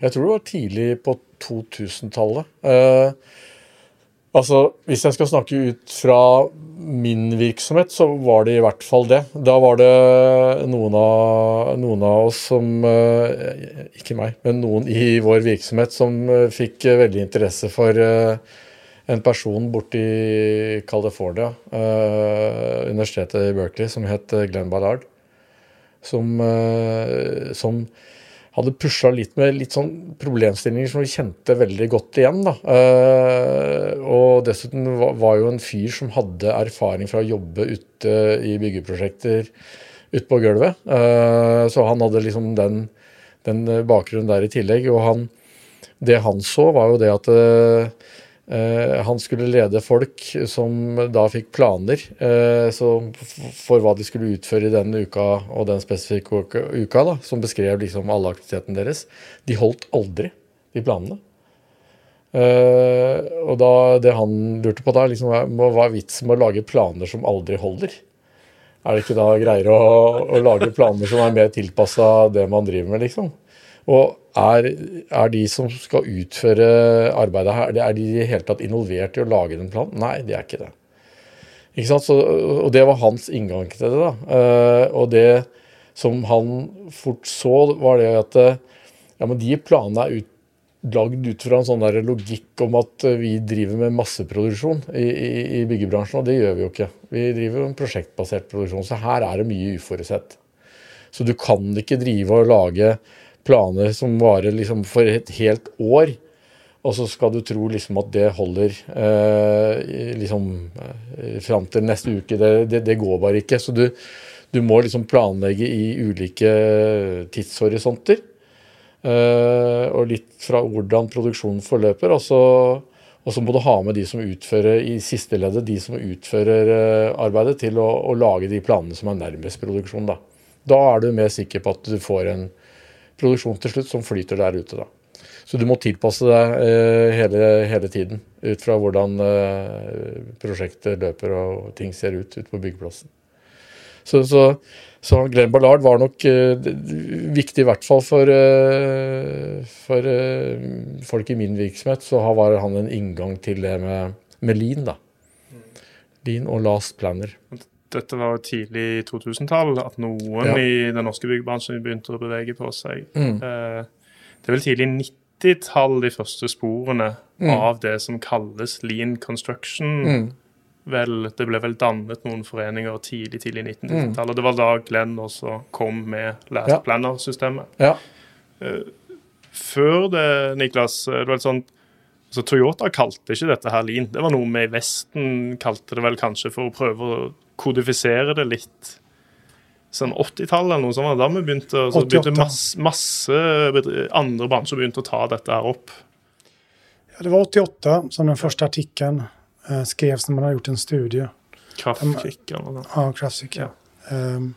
Speaker 4: Jeg tror det var tidlig på 2000-tallet. Eh, altså, hvis jeg skal snakke ut fra min virksomhet, så var det i hvert fall det. Da var det noen av, noen av oss som eh, Ikke meg, men noen i vår virksomhet som eh, fikk eh, veldig interesse for eh, en person borte i California, eh, universitetet i Berkeley, som het Glenn Ballard. Som, som hadde pusha litt med litt sånn problemstillinger som vi kjente veldig godt igjen. da. Eh, og dessuten var, jo en fyr som hadde erfaring fra å jobbe ute i byggeprosjekter ute på gulvet. Eh, så han hadde liksom den, den bakgrunnen der i tillegg. Og han, det han så, var jo det at Eh, han skulle lede folk som da fikk planer eh, for hva de skulle utføre i den uka og den spesifikke uka, da, som beskrev liksom alle aktivitetene deres. De holdt aldri de planene. Eh, og da, det han lurte på da, liksom, hva er vitsen med å lage planer som aldri holder? Er det ikke da greiere å, å lage planer som er mer tilpassa det man driver med, liksom? Og er, er, de som skal utføre arbeidet her, er de i det hele tatt involvert i å lage den planen? Nei, de er ikke det. Ikke sant? Så, og det var hans inngang til det. da. Uh, og det som han fort så, var det at ja, men de planene er ut, lagd ut fra en sånn der logikk om at vi driver med masseproduksjon i, i, i byggebransjen, og det gjør vi jo ikke. Vi driver med prosjektbasert produksjon, så her er det mye uforutsett. Så du kan ikke drive og lage planer som varer liksom for et helt år. Og så skal du tro liksom at det holder eh, liksom eh, fram til neste uke. Det, det, det, går bare ikke. Så du, du, må liksom planlegge i ulike tidshorisonter. Eh, og litt fra hvordan produksjonen forløper. Og så, og så, må du ha med de som utfører i siste leddet, de som utfører eh, arbeidet, til å, å, lage de planene som er nærmest produksjon. Da. da er du mer sikker på at du får en produksjon til slutt som flyter der ute. da. Så du må tilpasse deg eh, hele, hele, tiden ut fra hvordan eh, prosjektet løper og ting ser ut ute på byggeplassen. Så, så, så, Glenn Ballard var nok eh, viktig i hvert fall for, eh, for eh, folk i min virksomhet. Så var han en inngang til det med, med lean. da. Lean og last planner
Speaker 2: dette var tidlig 2000-tall, at noen ja. i den norske byggebransjen begynte å bevege på seg. Mm. Eh, det er vel tidlig 90-tall de første sporene mm. av det som kalles lean construction. Mm. Vel, det ble vel dannet noen foreninger tidlig tidlig 1990-tallet. Mm. Det var da Glenn også kom med Last Planner-systemet.
Speaker 4: Ja.
Speaker 2: Uh, før det, Niklas, det var sånn så Toyota kalte ikke dette her lean. Det var noe vi i Vesten kalte det vel kanskje for å prøve å kodifisere det litt. Sånn 80-tallet eller noe sånt. Da vi begynte, så begynte masse, masse andre bransjer begynte å ta dette her opp.
Speaker 3: Ja, det var 88 som den første artikkelen eh, skrevs når man hadde gjort en studie.
Speaker 2: Kraftkick eller noe.
Speaker 3: Ja, Kraftkick. Ja. Um,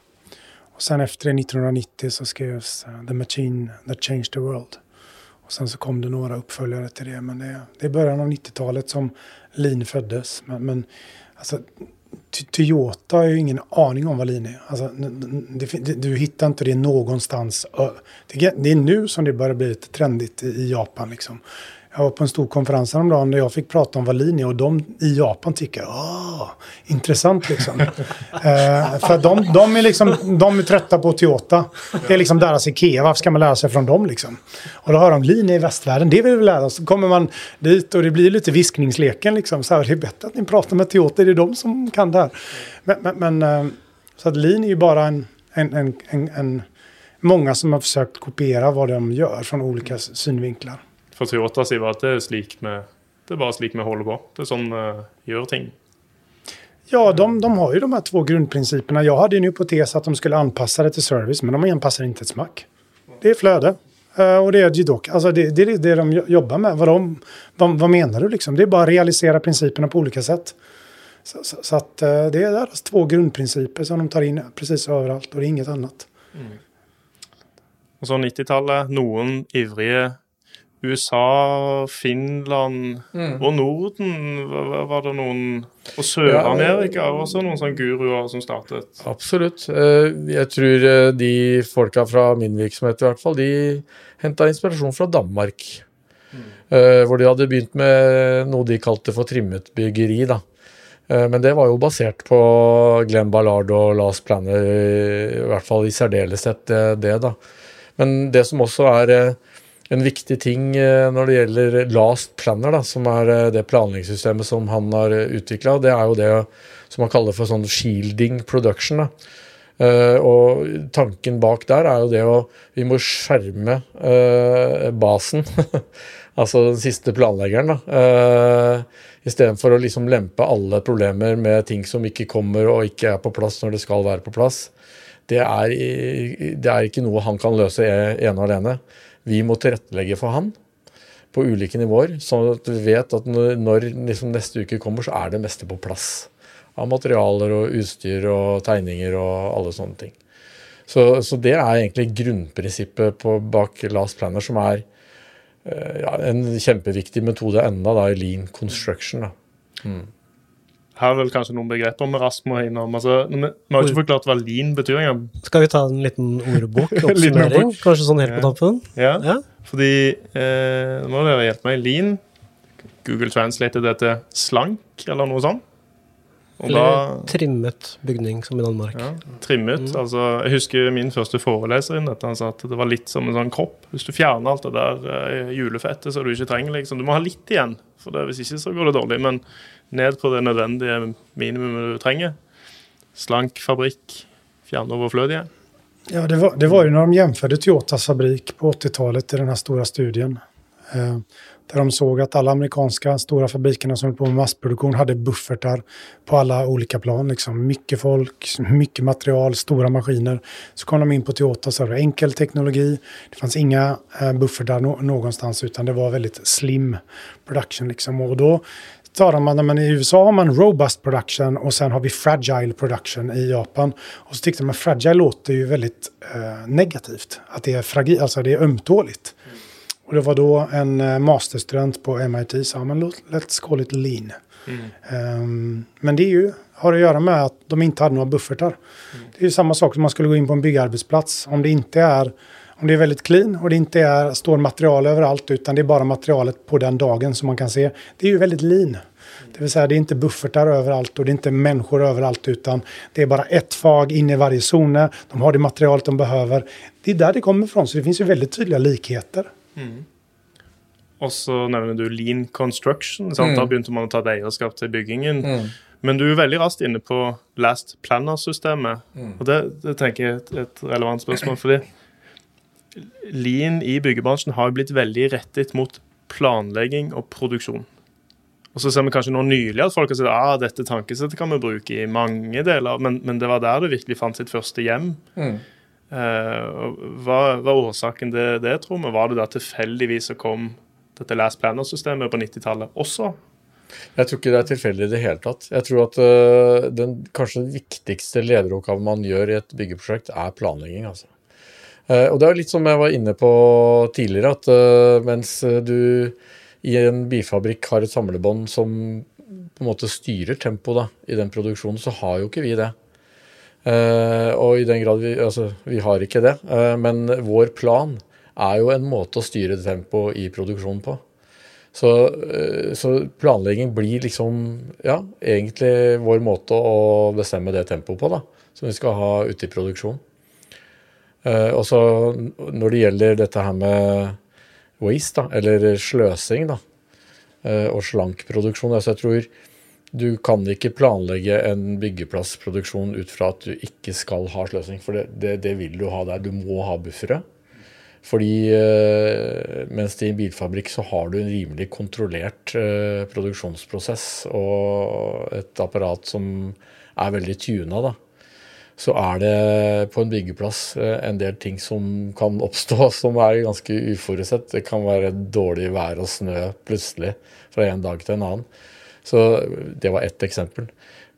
Speaker 3: og sen efter 1990 så skrevs uh, The Machine That Changed the World. Och sen så kom det några uppföljare till det. Men det, det är början av 90-talet som Lean föddes. Men, men alltså, Toyota har ju ingen aning om vad lean är. Alltså, du hittar inte det någonstans. Det är nu som det börjar bli lite trendigt i Japan. Liksom. Jag var på en stor konferens häromdagen där jag fick prata om vad lean och de i Japan tycker åh, intressant liksom. [LAUGHS] eh, för de, de, är liksom, de är trötta på Toyota. Det är liksom deras Ikea, varför ska man lära sig från dem liksom? Och då hör de lean i västvärlden, det vill vi lära oss. Så kommer man dit och det blir lite viskningsleken liksom. Så här, det är bättre att ni pratar med Toyota, det är de som kan det här. Men, men, men eh, så att lean är ju bara en, en, en, en många som har försökt kopiera vad de gör från olika synvinklar.
Speaker 2: For Toyota si bare at det er, slik med, det er bare slik vi holder på. Det er sånn vi uh, gjør ting.
Speaker 3: Ja, de, de, har ju de här två grundprinciperna. Jag hade en hypotes att de skulle anpassa det till service, men de anpassar inte ett smack. Det är flöde. Uh, och det är Jidoka. Alltså det, det är det de jobbar med. Vad, de, vad, vad, menar du liksom? Det är bara att realisera principerna på olika sätt. Så, så, så att uh, det är deras två grundprinciper som de tar in precis överallt och det är inget annat. Mm.
Speaker 2: Og så 90-tallet. Noen ivrige USA, Finland
Speaker 4: Mm.
Speaker 2: og Norden var, var det noen Og Sør-Amerika var også noen sånne guruer som startet.
Speaker 4: Absolutt. Eh, Jeg tror eh, de folka fra min virksomhet i hvert fall, de henta inspirasjon fra Danmark. Mm. Hvor de hadde begynt med noe de kalte for trimmet byggeri. da. Eh, Men det var jo basert på Glenn Ballard og Lars Planner, i hvert fall i særdeleshet det, det da. Men det som også er eh, en viktig ting eh, når det gjelder Last Planner, da, som er eh, det planleggingssystemet som han har utvikla, det er jo det som man kaller for sånn shielding production. da. Eh, og tanken bak der er jo det å Vi må skjerme eh, basen, [LAUGHS] altså den siste planleggeren, da. Uh, Istedenfor å liksom lempe alle problemer med ting som ikke kommer og ikke er på plass når det skal være på plass. Det er, det er ikke noe han kan løse e- ene og alene. Vi må tilrettelegge for han på ulike nivåer, sånn at vi vet at når, liksom neste uke kommer, så er det meste på plass. Av materialer og utstyr og tegninger og alle sånne ting. Så, så det er egentlig grunnprinsippet på, bak Last Planner, som er eh, ja, en kjempeviktig metode enda da i lean construction. da.
Speaker 2: Her er vel kanskje noen begreper vi raskt må innom. Altså, vi, vi har ikke forklart hva lean betyr engang.
Speaker 1: Skal vi ta en liten ordbok? [LAUGHS] Oppsummering? Kanskje sånn helt på
Speaker 2: toppen
Speaker 1: tampen?
Speaker 2: Ja,
Speaker 1: Ja.
Speaker 2: fordi eh, Nå må dere hjelpe meg. Lean Google translated det til slank, eller noe sånt. Og
Speaker 1: Eller
Speaker 2: da
Speaker 1: trimmet bygning, som i Danmark.
Speaker 2: ja, trimmet. Altså, jeg husker min første foreleser innen dette. Han sa at det var litt som en sånn kropp. Hvis du fjerner alt det der eh, julefettet så du ikke trenger, liksom. Du må ha litt igjen, for det, hvis ikke så går det dårlig. Men ned på det nødvendige minimumet du trenger. Slank fabrikk. Fjerne overflødige.
Speaker 3: Ja, det var, det var jo når de jämförde Toyotas fabrik på 80-talet i den här stora studien. Eh, der de såg at alle amerikanske stora fabrikerna som höll på med massproduktion hadde buffertar på alle olika plan. Liksom. Mycket folk, mycket material, stora maskiner. Så kom de inn på Toyota så var det enkel teknologi. Det fanns inga eh, buffertar nå- någonstans utan det var veldig slim production. Liksom. Och då tar de, att, men i USA har man robust production och sen har vi fragile production i Japan. Och så tyckte att fragile låter ju väldigt eh, negativt. Att det är fragil, alltså det är ömtåligt. Och det var då en eh, masterstudent på MIT sa, men let's call it lean. Ehm, men det är ju, har att göra med att de inte hade några buffertar. Det är ju samma sak som man skulle gå in på en byggarbetsplats. Om det inte är om det är väldigt clean och det inte är, står material överallt utan det är bara materialet på den dagen som man kan se. Det är ju väldigt lean. Det vill säga det är inte buffertar överallt och det är inte människor överallt utan det är bara ett fag in i varje zone. De har det materialet de behöver. Det är där det kommer ifrån så det finns ju väldigt tydliga likheter.
Speaker 2: Og så nevner du lean construction. Sant?
Speaker 4: Mm.
Speaker 2: Da begynte man å ta et eierskap til byggingen.
Speaker 4: Mm.
Speaker 2: Men du er veldig raskt inne på last planner-systemet.
Speaker 4: Mm.
Speaker 2: Og det, det tenker jeg er et, et relevant spørsmål. fordi lean i byggebransjen har blitt veldig rettet mot planlegging og produksjon. Og så ser vi kanskje nå nylig at folk har sagt ah, dette tankesettet kan vi bruke i mange deler, men, men det var der det virkelig fant sitt første hjem.
Speaker 4: Mm.
Speaker 2: Uh, hva var årsaken til det, tror vi? Var det da tilfeldigvis så kom dette Last Planner-systemet på 90-tallet også?
Speaker 4: Jeg tror ikke det er tilfeldig i det hele tatt. Jeg tror at uh, den kanskje den viktigste lederoppgaven man gjør i et byggeprosjekt, er planlegging. altså. Eh, og det er litt som jeg var inne på tidligere, at øh, mens øh, du i en bilfabrikk har et samlebånd som på en måte styrer tempoet i den produksjonen, så har jo ikke vi det. Eh, og i den grad vi Altså, vi har ikke det. eh, men vår plan er jo en måte å styre tempoet i produksjonen på. Så, eh, så planlegging blir liksom, ja, egentlig vår måte å bestemme det tempoet på, da. Som vi skal ha ute i produksjon. Eh, og så når det gjelder dette her med waste, da, eller sløsing, da, eh, og slank produksjon, altså jeg tror du kan ikke planlegge en byggeplassproduksjon ut fra at du ikke skal ha sløsing, for det, det, det vil du ha der. Du må ha buffere. Fordi eh, mens i en bilfabrikk så har du en rimelig kontrollert produksjonsprosess og et apparat som er veldig tuna, da. Så er det på en byggeplass eh, en del ting som kan oppstå [LAUGHS] som er ganske uforutsett. Det kan være dårlig vær og snø plutselig fra en dag til en annen. Så det var ett eksempel.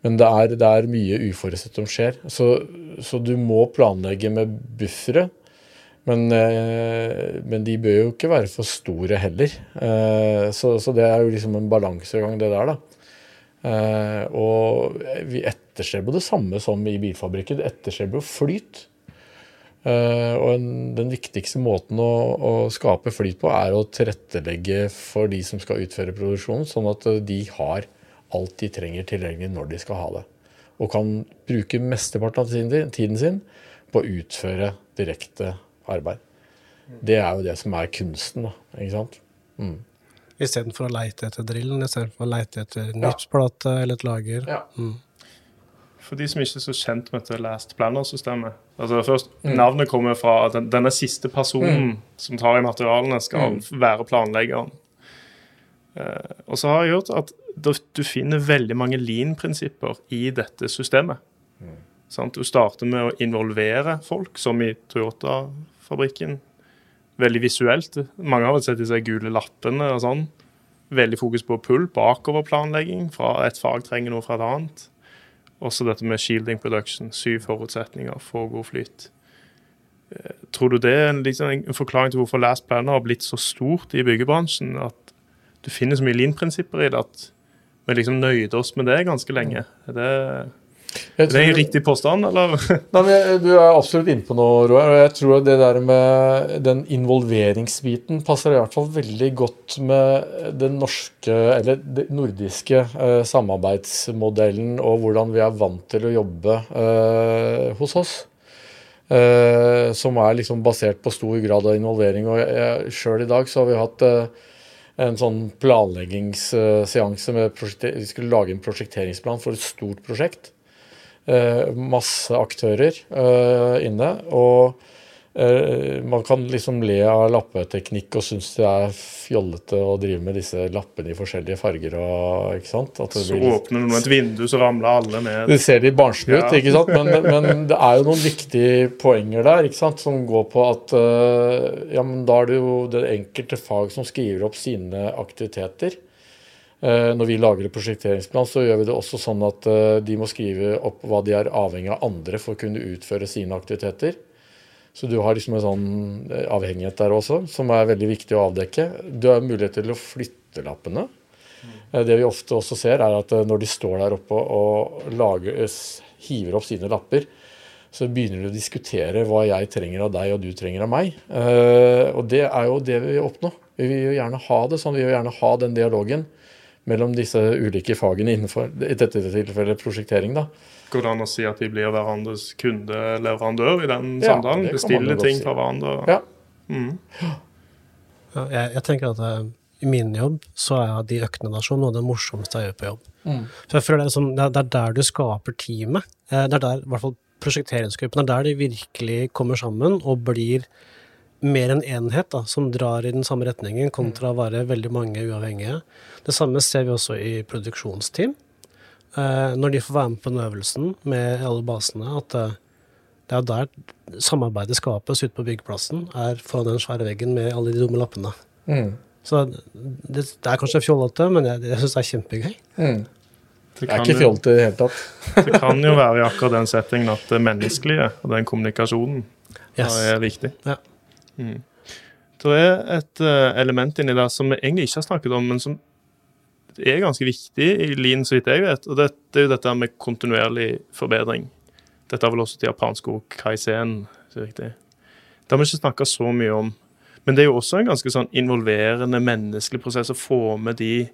Speaker 4: Men det er, det er mye uforutsett som skjer. Så, så du må planlegge med buffere. Men, eh, men, de bør jo ikke være for store heller. Eh, så, så, det er jo liksom en balansegang, det der, da. Og vi etterstreber det samme som i bilfabrikken. Det etterstreber flyt. Uh, og en, den viktigste måten å, å, skape flyt på, er å tilrettelegge for de som skal utføre produksjonen, sånn at de har alt de trenger tilgjengelig når de skal ha det. Og kan bruke mesteparten av tiden sin på å utføre direkte arbeid. Det er jo det som er kunsten, da. Ikke sant? Mm.
Speaker 1: Istedenfor å leite etter drillen, istedenfor å leite etter nypsplate ja. eller et lager. Ja. Mm.
Speaker 2: For de som ikke er så kjent med dette Last Planner-systemet altså først, mm. Navnet kommer fra at den, denne siste personen mm. som tar i materialene, skal mm. være planleggeren. Uh, og så har jeg hørt at du, du finner veldig mange lean-prinsipper i dette systemet. Mm. Du starter med å involvere folk, som i Toyota-fabrikken. Veldig visuelt. Mange har vel sett disse gule lappene og sånn. Veldig fokus på pull, bakoverplanlegging. Fra et fag trenger noe fra et annet. Også dette med shielding production. Syv forutsetninger for god flyt. Eh, tror du det er en, liksom, en forklaring til hvorfor Last Planner har blitt så stort i byggebransjen? At du finner så mye lean-prinsipper i det at vi liksom nøyde oss med det ganske lenge? Er det er det en riktig påstand, eller? [LAUGHS]
Speaker 4: Nei, men Du er absolutt inne på noe, Roar. og Jeg tror det der med den involveringsbiten passer i hvert fall veldig godt med den norske, eller den nordiske eh, samarbeidsmodellen og hvordan vi er vant til å jobbe eh, hos oss. Eh, som er liksom basert på stor grad av involvering. og Sjøl i dag så har vi hatt eh, en sånn planleggingsseanse med Vi skulle lage en prosjekteringsplan for et stort prosjekt. Eh, masse aktører eh, inne. Og eh, man kan liksom le av lappeteknikk og synes det er fjollete å drive med disse lappene i forskjellige farger. Og, ikke sant?
Speaker 2: så blir, åpner du et vindu, så ramler alle ned.
Speaker 4: Det ser litt barnslig ut, ja. ikke sant? Men, men, det er jo noen viktige poenger der ikke sant? som går på at ja, men da er det jo det enkelte fag som skriver opp sine aktiviteter. Eh, når vi lager en prosjekteringsplan, så gjør vi det også sånn at eh, de må skrive opp hva de er avhengig av andre for å kunne utføre sine aktiviteter. Så du har liksom en sånn eh, avhengighet der også, som er veldig viktig å avdekke. Du har mulighet til å flytte lappene. Det vi ofte også ser, er at når de står der oppe og lager, hiver opp sine lapper, så begynner de å diskutere hva jeg trenger av deg og du trenger av meg. Og det er jo det vi vil oppnå. Vi vil jo gjerne ha det sånn. Vi vil gjerne ha den dialogen mellom disse ulike fagene innenfor i dette tilfellet prosjektering. da.
Speaker 2: Går det an å si at de blir hverandres kundeleverandør i den ja, samtalen? Bestiller ting si. fra hverandre?
Speaker 4: Ja.
Speaker 2: Mm.
Speaker 1: ja jeg, jeg, tenker at jeg, i min jobb så er de øktene sånn noe av det morsomste jeg gjør på jobb. Mm. For jeg føler det er, sånn, det, er, det er der du skaper teamet. Eh, det er der, i hvert fall prosjekteringsgruppen, er der de virkelig kommer sammen og blir mer enn enhet da, som drar i den samme retningen, kontra å være veldig mange uavhengige. Det samme ser vi også i produksjonsteam. Eh, når de får være med på den øvelsen med alle basene, at eh, det er der samarbeidet skapes ute på byggeplassen, er foran den svære veggen med alle de dumme lappene. Mm. Så det, det, er kanskje fjollete, men jeg, jeg syns det er kjempegøy. Mm.
Speaker 4: Det, det er ikke fjollete i det hele tatt. [LAUGHS]
Speaker 2: det kan jo være i akkurat den settingen at det menneskelige og den kommunikasjonen yes. er viktig.
Speaker 1: Ja.
Speaker 2: Mm. Det er et uh, element inni der som vi egentlig ikke har snakket om, men som er ganske viktig i Lean, så vidt jeg vet. Og det, det er jo dette med kontinuerlig forbedring. Dette er vel også til japansk ord kaisen. Det har vi ikke snakka så mye om. Men det er jo også en ganske sånn involverende menneskelig prosess å få med de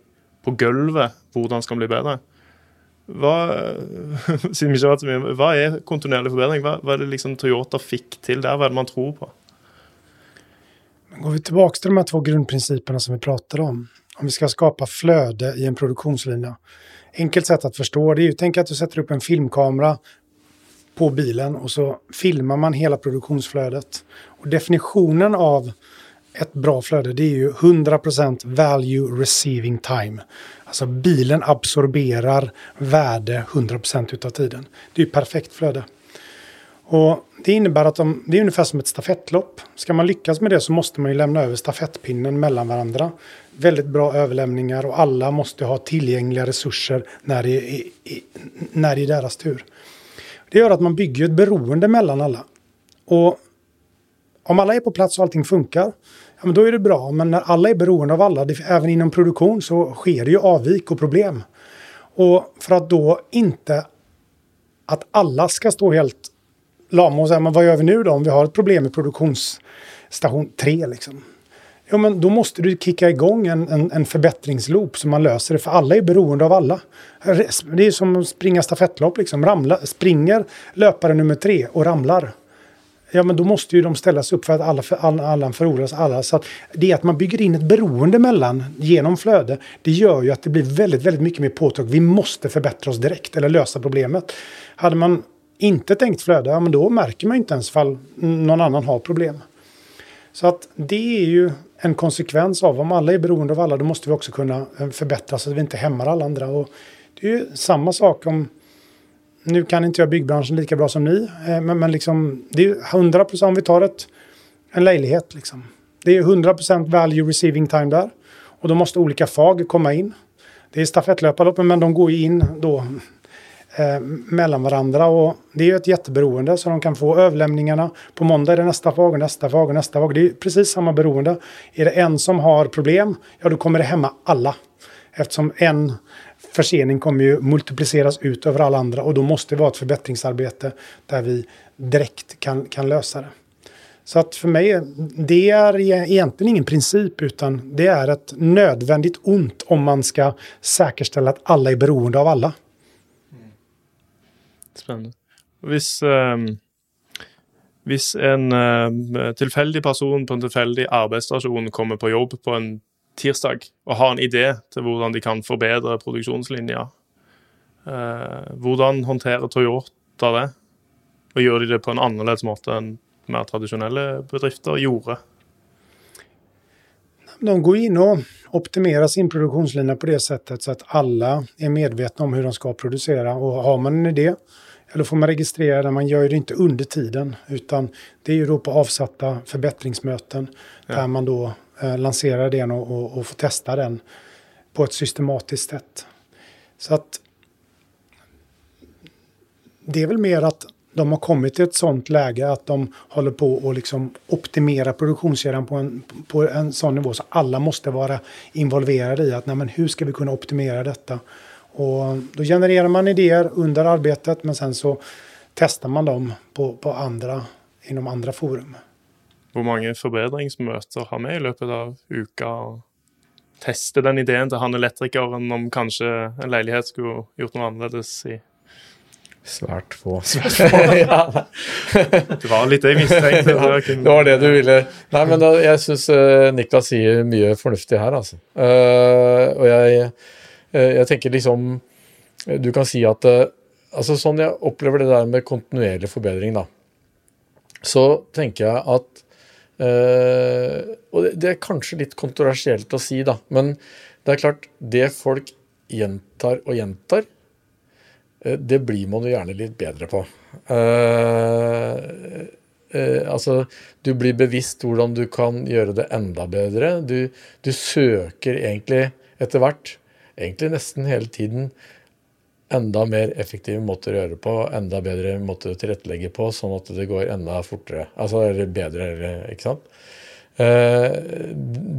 Speaker 2: på gulvet hvordan skal bli bedre. Hva, [LAUGHS] siden vi ikke har vært så mye, hva er kontinuerlig forbedring? Hva, hva er det liksom Toyota fikk til der? Hva er det man tror på?
Speaker 3: Går vi tilbake til de här två grundprinciperna som vi prater om, om vi skal skapa flöde i en produktionslinje. Enkelt sätt att förstå det är ju, tänk att du setter opp en filmkamera på bilen og så filmer man hele produktionsflödet. Och definitionen av ett bra flöde det är ju 100% value receiving time. Alltså bilen absorberer värde 100% utav tiden. Det er ju perfekt flöde. Och det innebär att de, det är ungefär som ett stafettlopp. Ska man lyckas med det så måste man ju lämna över stafettpinnen mellan varandra. Väldigt bra överlämningar och alla måste ha tillgängliga resurser när det är, när det är deras tur. Det gör att man bygger ett beroende mellan alla. Och om alla är på plats och allting funkar, ja, men då är det bra. Men när alla är beroende av alla, det, även inom produktion, så sker det ju avvik och problem. Och för att då inte att alla ska stå helt lama och säga, men vad gör vi nu då om vi har ett problem med produktionsstation 3 liksom? Ja, men då måste du kicka igång en, en, en förbättringsloop så man löser det, för alla är beroende av alla. Det är som att springa stafettlopp, liksom. Ramla, springer löpare nummer tre och ramlar. Ja, men då måste ju de ställas upp för att alla, för, alla, alla förloras. Alla. Så att det att man bygger in ett beroende mellan genom flöde, det gör ju att det blir väldigt, väldigt mycket mer påtag. Vi måste förbättra oss direkt eller lösa problemet. Hade man inte tänkt flöde, ja, men då märker man inte ens fall någon annan har problem. Så att det är ju en konsekvens av om alla är beroende av alla, då måste vi också kunna eh, förbättra så att vi inte hämmar alla andra. Och det är ju samma sak om nu kan inte jag byggbranschen lika bra som ni, eh, men, men liksom, det är 100 procent om vi tar ett, en leilighet. Liksom. Det är 100 procent value receiving time där. Och då måste olika fag komma in. Det är stafettlöparloppen, men de går ju in då eh, mellan varandra. Och det är ju ett jätteberoende, så de kan få överlämningarna. På måndag är det nästa fag nästa fag och nästa fag. Det är precis samma beroende. Är det en som har problem, ja då kommer det hämma alla. Eftersom en försening kommer ju multipliceras ut över alla andra och då det vara ett förbättringsarbete där vi direkt kan, kan lösa det. Så att för mig, det är egentligen ingen princip utan det är ett nödvändigt ont om man ska säkerställa att alla är beroende av alla.
Speaker 2: Spännande. Hvis, eh, hvis en eh, tilfeldig person på en tilfeldig arbeidsstasjon kommer på jobb på en tirsdag og har en idé til hvordan de kan forbedre produksjonslinja. Eh, hvordan håndterer Toyota det? Og gjør de det på en annerledes måte enn mer tradisjonelle bedrifter gjorde?
Speaker 3: De går inn og optimerer sin produksjonslinje på det settet så at alle er medvitne om hvordan de skal produsere. Og har man en idé, eller får man registrera det, Man gör det inte under tiden, utan det är ju då på avsatta förbättringsmöten ja. där man då eh, lanserar den och, och, och får testa den på ett systematiskt sätt. Så att det är väl mer att de har kommit till ett sånt läge att de håller på att liksom optimera produktionskedjan på en, på en sån nivå så alla måste vara involverade i att nej, men hur ska vi kunna optimera detta. Och då genererar man idéer under arbeidet, men sen så tester man dem på, på andre, innom andre forum.
Speaker 2: hvor mange forbedringsmøter har vi i løpet av uka? og Teste den ideen til han elektrikeren om kanskje en leilighet skulle gjort noe annerledes i
Speaker 4: Svært få.
Speaker 2: Svært få. ja. [LAUGHS] det var litt jeg mistenkte.
Speaker 4: Det, det var det du ville. Nei, men da, jeg syns uh, Niklas sier mye fornuftig her, altså. Uh, og jeg, jeg tenker liksom Du kan si at Altså sånn jeg opplever det der med kontinuerlig forbedring, da. Så tenker jeg at og det, er kanskje litt kontroversielt å si, da, men det er klart, det folk gjentar og gjentar, det blir man jo gjerne litt bedre på. Uh, altså, du blir bevisst hvordan du kan gjøre det enda bedre. Du, du søker egentlig etter hvert, egentlig nesten hele tiden, enda mer effektive måter å gjøre på, enda bedre måter å tilrettelegge på, sånn at det går enda fortere. Altså, eller bedre, eller, ikke sant. Eh,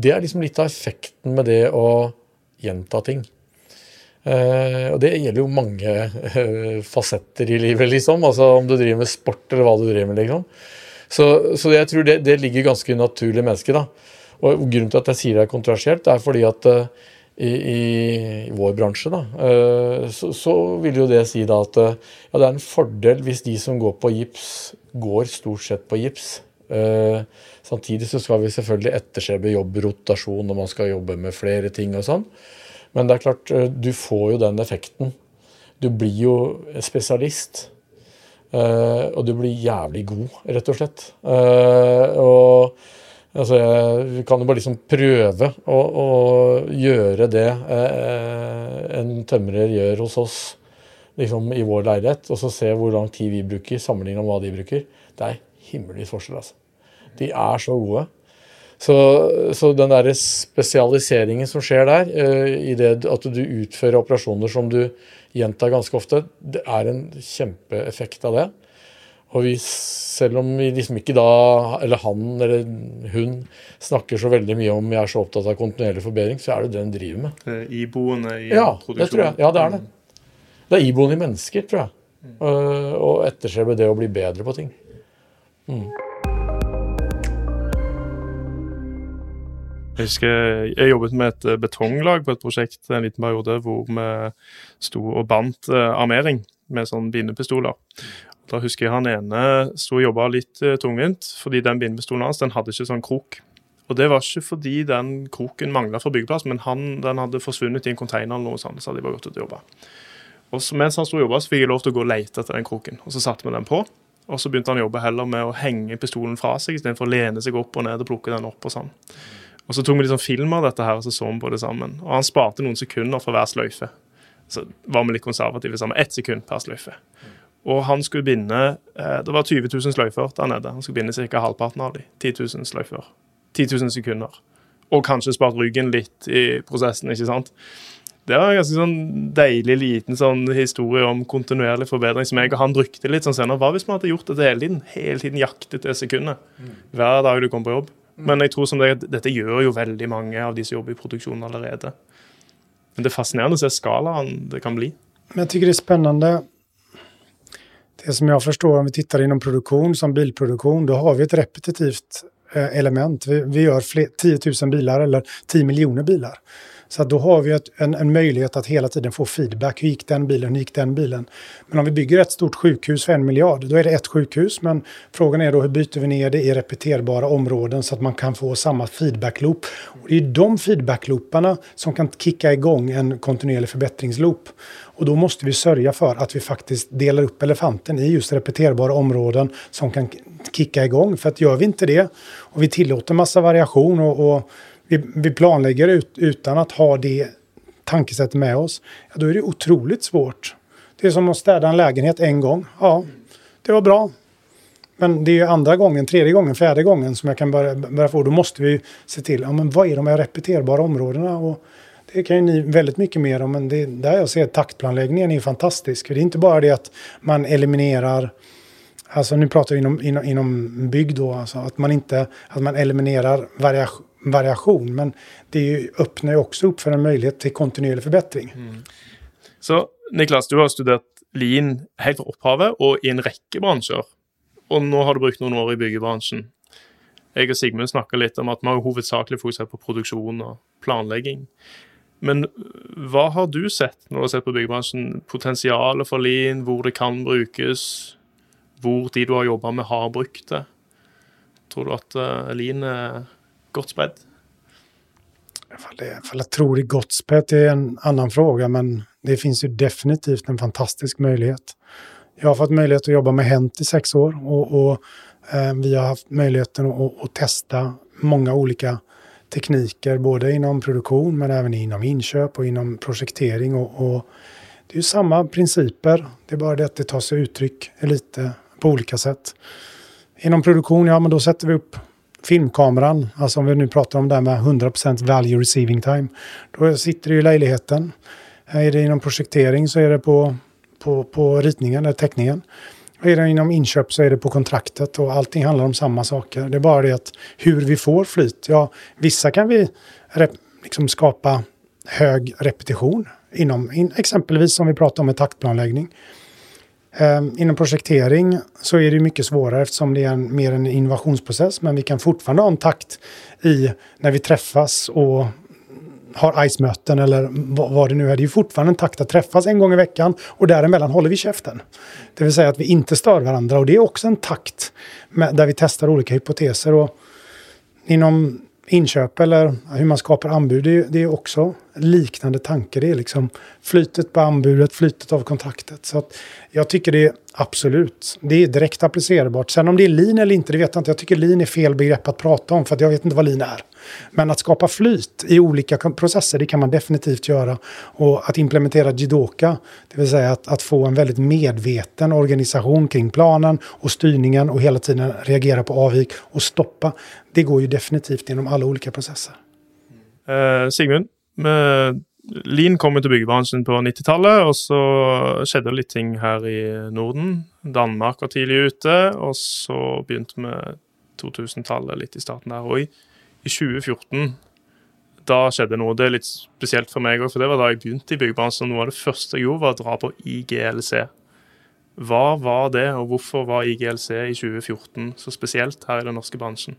Speaker 4: det er liksom litt av effekten med det å gjenta ting. Eh, og det gjelder jo mange eh, fasetter i livet, liksom. Altså om du driver med sport, eller hva du driver med, liksom. Så, så jeg tror det, det ligger ganske naturlig i mennesket, da. Og grunnen til at jeg sier det er kontroversielt, er fordi at i, i, vår bransje, da, eh, så, så, vil jo det si da at eh, ja, det er en fordel hvis de som går på gips, går stort sett på gips. Eh, samtidig så skal vi selvfølgelig etterskjebe jobbrotasjon når man skal jobbe med flere ting og sånn. Men det er klart, du får jo den effekten. Du blir jo spesialist. og du blir jævlig god, rett og slett. og Altså, vi kan jo bare liksom prøve å, å gjøre det eh, en tømrer gjør hos oss liksom i vår leilighet, og så se hvor lang tid vi bruker, sammenlignet med hva de bruker. Det er himmelvis forskjell, altså. De er så gode. Så, så den der spesialiseringen som skjer der, eh, i det at du utfører operasjoner som du gjentar ganske ofte, det er en kjempeeffekt av det. Og vi, selv om vi liksom ikke da, eller han eller hun, snakker så veldig mye om jeg er så opptatt av kontinuerlig forbedring, så er det det en driver med.
Speaker 2: Iboende i
Speaker 4: Ja,
Speaker 2: produksjonen.
Speaker 4: det tror jeg. Ja, det er det. Det er iboende i mennesker, tror jeg. Uh, og etterstrebe det å bli bedre på ting.
Speaker 2: Jeg husker jeg jobbet med et eh, betonglag på et prosjekt en liten periode hvor vi sto og bandt eh, armering med sånn bindepistoler. Da husker jeg han ene sto og jobba litt eh, tungvint, fordi den bindepistolen hans den hadde ikke sånn krok. Og det var ikke fordi den kroken mangla fra byggeplass, men han, den hadde forsvunnet i en container eller noe sånt. så hadde de bare gått ut og jobbet. Og så mens han sto og jobba, fikk jeg lov til å gå og lete etter den kroken. Og så satte vi den på. Og så begynte han å jobbe heller med å henge pistolen fra seg istedenfor å lene seg opp og ned og plukke den opp og sånn. Og så tok vi liksom film av dette her, og så så vi på det sammen. Og han sparte noen sekunder for hver sløyfe. Så var vi litt konservative sammen. Ett sekund per sløyfe. Og han skulle binde eh, Det var 20 000 sløyfer der nede. Han skulle binde ca. halvparten av de. 10 000 sløyfer. 10 000 sekunder. Og kanskje spart ryggen litt i prosessen, ikke sant. Det var en ganske sånn deilig liten sånn historie om kontinuerlig forbedring som jeg og han brukte litt sånn senere. Hva hvis vi hadde gjort dette hele tiden? Hele tiden jaktet det sekundet. Hver dag du kom på jobb. Men jeg tror som det, dette gjør jo veldig mange av de som jobber i produksjonen allerede. Men det er fascinerende å se skalaen det kan bli.
Speaker 3: Men jeg tykker det er spännande. Det som jag förstår om vi tittar inom produktion som bilproduktion, då har vi ett repetitivt eh, element. Vi, vi gör fler, 10 000 bilar eller 10 miljoner bilar. Så då har vi ett, en, en möjlighet att hela tiden få feedback. Hur gick den bilen? Hur gick den bilen? Men om vi bygger ett stort sjukhus för en miljard, då är det ett sjukhus. Men frågan är då hur byter vi ner det i repeterbara områden så att man kan få samma feedback-loop. Och det är de feedback-looparna som kan kicka igång en kontinuerlig förbättringsloop. Och då måste vi sörja för att vi faktiskt delar upp elefanten i just repeterbara områden som kan kicka igång. För att gör vi inte det och vi tillåter massa variation och, och vi, vi planlegger ut, uten å ha det tankesettet med oss, ja, da er det utrolig svårt. Det er som å städa en lägenhet en gang. Ja, det var bra. Men det er andre gången, tredje gangen, fjärde gangen som jeg kan börja få. Då måste vi se till, ja, men vad är de här repeterbara områdena? Och det kan ju ni väldigt mycket mer om, men det är där jag ser taktplanläggningen är fantastisk. Det är inte bara det at man eliminerer, Alltså nu pratar vi inom, inom, inom bygg då, alltså att man inte att man eliminerar variation, variation men det jo öppnar ju också upp för en möjlighet til kontinuerlig förbättring.
Speaker 2: Så Niklas, du har studert lean helt fra opphavet og i en rekke bransjer. Og nå har du brukt noen år i byggebransjen. Jeg og Sigmund snakka litt om at vi har hovedsakelig fokusert på produksjon og planlegging. Men hva har du sett når du har sett på byggebransjen? Potensialet for lean, hvor det kan brukes, hvor de du har jobba med, har brukt det? Tror du at uh, lean er godt
Speaker 3: ifall jag tror det är är en annan fråga, men det finns ju definitivt en fantastisk möjlighet. Jag har fått möjlighet att jobba med Hent i sex år och, och eh, vi har haft möjligheten att, att testa många olika tekniker, både inom produktion men även inom inköp och inom projektering. Och, och det är ju samma principer, det är bara det att det tar sig uttryck lite på olika sätt. Inom produktion, ja men då sätter vi upp filmkameran, alltså om vi nu pratar om det här med 100% value receiving time, då sitter det i lägenheten. Är det inom projektering så är det på, på, på ritningen eller teckningen. Är det inom inköp så är det på kontraktet och allting handlar om samma saker. Det är bara det att hur vi får flyt. Ja, vissa kan vi liksom skapa hög repetition inom, in, exempelvis som vi pratade om med taktplanläggning. Eh, inom projektering så är det mycket svårare eftersom det är en, mer en innovationsprocess. Men vi kan fortfarande ha en takt i när vi träffas och har ICE-möten eller vad, det nu är. Det är fortfarande en takt att träffas en gång i veckan och däremellan håller vi käften. Det vill säga att vi inte stör varandra och det är också en takt med, där vi testar olika hypoteser. Och inom inköp eller hur man skapar anbud, det är också liknande tanke. Det är liksom flytet på anbudet, flytet av kontraktet. Så jag tycker det är absolut, det är direkt applicerbart. Sen om det är lean eller inte, det vet jag inte. Jag tycker lean är fel begrepp att prata om att jag vet inte vad lean är. Men att skapa flyt i olika processer, det kan man definitivt göra. Och att implementera Jidoka, det vill säga att, att få en väldigt medveten organisation kring planen och styrningen och hela tiden reagera på avvik och stoppa. Det går ju definitivt genom alla olika processer.
Speaker 2: Uh, Sigmund, uh, Lean kom til byggebransjen på 90-tallet, og så skjedde det litt ting her i Norden. Danmark var tidlig ute, og så begynte vi 2000-tallet litt i starten der. Og i, i 2014 da skjedde noe. Det er litt spesielt for meg òg, for det var da jeg begynte i byggebransjen. Noe av det første jeg gjorde, var å dra på IGLC. Hva var det, og hvorfor var IGLC i 2014 så spesielt her i den norske bransjen?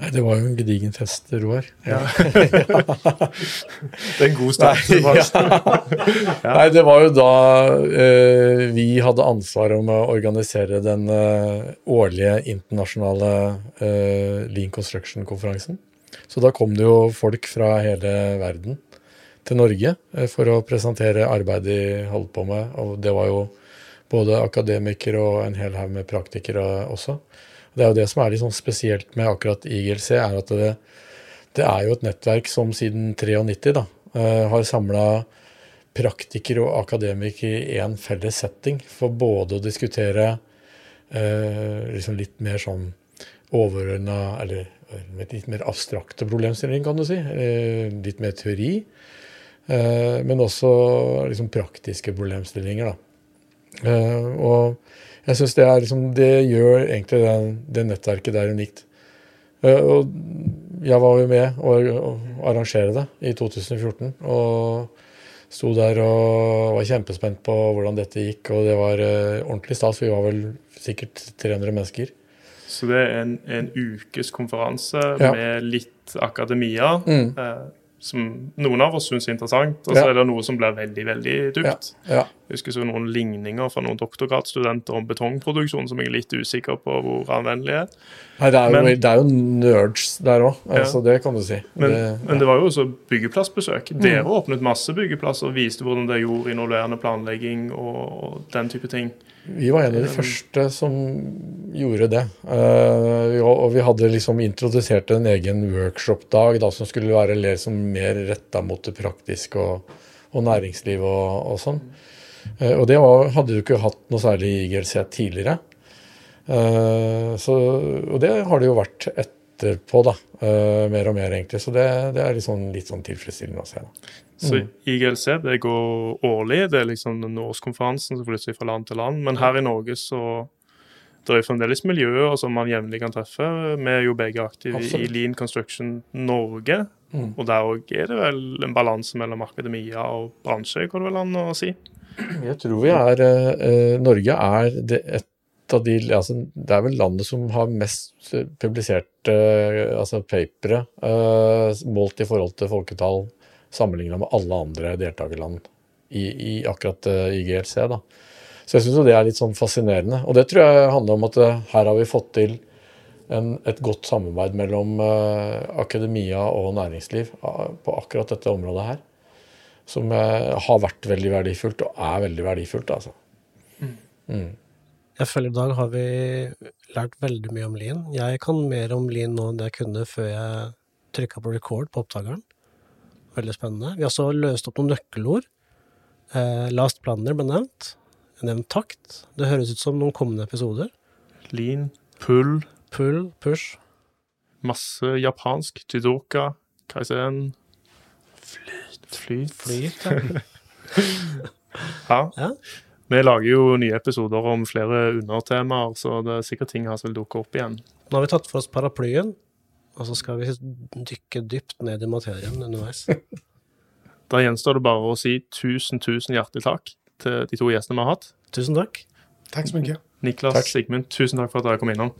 Speaker 4: Nei, Det var jo en gedigen fest, Roar.
Speaker 2: Ja. [LAUGHS] det er en god start.
Speaker 4: Nei, [LAUGHS] ja. Nei, det var jo da eh, vi hadde ansvar om å organisere den eh, årlige internasjonale eh, Lean Construction-konferansen. Så da kom det jo folk fra hele verden til Norge eh, for å presentere arbeidet de holdt på med. Og det var jo både akademikere og en hel haug med praktikere også. Det er jo det som er litt sånn spesielt med akkurat IGLC, er at det, det er jo et nettverk som siden 93 da, eh, har samla praktikere og akademikere i én felles setting for både å diskutere eh, liksom litt mer sånn overordna Eller litt mer abstrakte problemstillinger, kan du si. Eh, litt mer teori. Men også liksom praktiske problemstillinger, da. Og jeg syns det, liksom, det gjør egentlig det, det nettverket der unikt. Og jeg var jo med å, arrangere det i 2014. Og sto der og var kjempespent på hvordan dette gikk. Og det var ordentlig stas. Vi var vel sikkert 300 mennesker.
Speaker 2: Så det er en, en ukes konferanse ja. med litt akademia. Mm. Eh, som noen av oss syns er interessant, og så ja. er det noe som blir veldig veldig dypt. Ja. Jeg husker så noen ligninger fra noen doktorgradsstudenter om betongproduksjon som jeg er litt usikker på hvor anvendelig er.
Speaker 4: Nei, det er, jo, det er jo nerds der òg, altså, det kan du si.
Speaker 2: Men
Speaker 4: det,
Speaker 2: men det var jo også byggeplassbesøk. Mm. Dere åpnet masse byggeplasser og viste hvordan dere gjorde involverende planlegging og den type ting.
Speaker 4: Vi var en av de første som gjorde det. Uh, og vi hadde liksom introdusert en egen workshop-dag som skulle være liksom mer retta mot det praktiske og, og næringsliv og, og sånn. Uh, og det var, hadde du ikke hatt noe særlig i IGLC tidligere. Uh, så, og det har det jo vært etterpå, da. mer og mer, egentlig. Så det, det er litt sånn, litt sånn tilfredsstillende å se. da.
Speaker 2: Så mm. IGLC det går årlig. Det er liksom den årskonferansen som flytter fra land til land. Men her i Norge så det er fremdeles miljøer som man jevnlig kan treffe. Vi er jo begge aktive Absolutt. i Lean Construction Norge. Mm. Og der òg er det vel en balanse mellom akademia og bransje, går det vel an å si?
Speaker 4: Jeg tror vi er eh, Norge er det, et av de altså, Det er vel landet som har mest publiserte eh, altså papere eh, målt i forhold til folketall sammenligna med alle andre deltakerland i, i akkurat eh, IGLC. Da. Så jeg syns det er litt sånn fascinerende. Og det tror jeg handler om at her har vi fått til en, et godt samarbeid mellom akademia og næringsliv på akkurat dette området her. Som har vært veldig verdifullt, og er veldig verdifullt, altså. Mm.
Speaker 1: Mm. Jeg føler i dag har vi lært veldig mye om Lean. Jeg kan mer om Lean nå enn det jeg kunne før jeg trykka på record på opptakeren. Veldig spennende. Vi har også løst opp noen nøkkelord. Eh, last planner ble nevnt. Nevnt takt. Det høres ut som noen kommende episoder.
Speaker 2: Lean, pull.
Speaker 1: Pull, push.
Speaker 2: Masse japansk. Tidoka, kaizen.
Speaker 1: Flyt.
Speaker 2: Flyt.
Speaker 1: Flyt, [LAUGHS]
Speaker 2: ja. ja. Vi lager jo nye episoder om flere undertemaer, så det er sikkert ting her som vil dukke opp igjen.
Speaker 1: Nå har vi tatt for oss paraplyen. Og så skal vi dykke dypt ned i materien underveis. [LAUGHS]
Speaker 2: da gjenstår det bare å si tusen, tusen hjertelig takk til de to gjestene vi har hatt.
Speaker 1: Tusen takk.
Speaker 3: Takk så mye.
Speaker 2: Niklas, takk. Sigmund, tusen takk for at dere kom innom.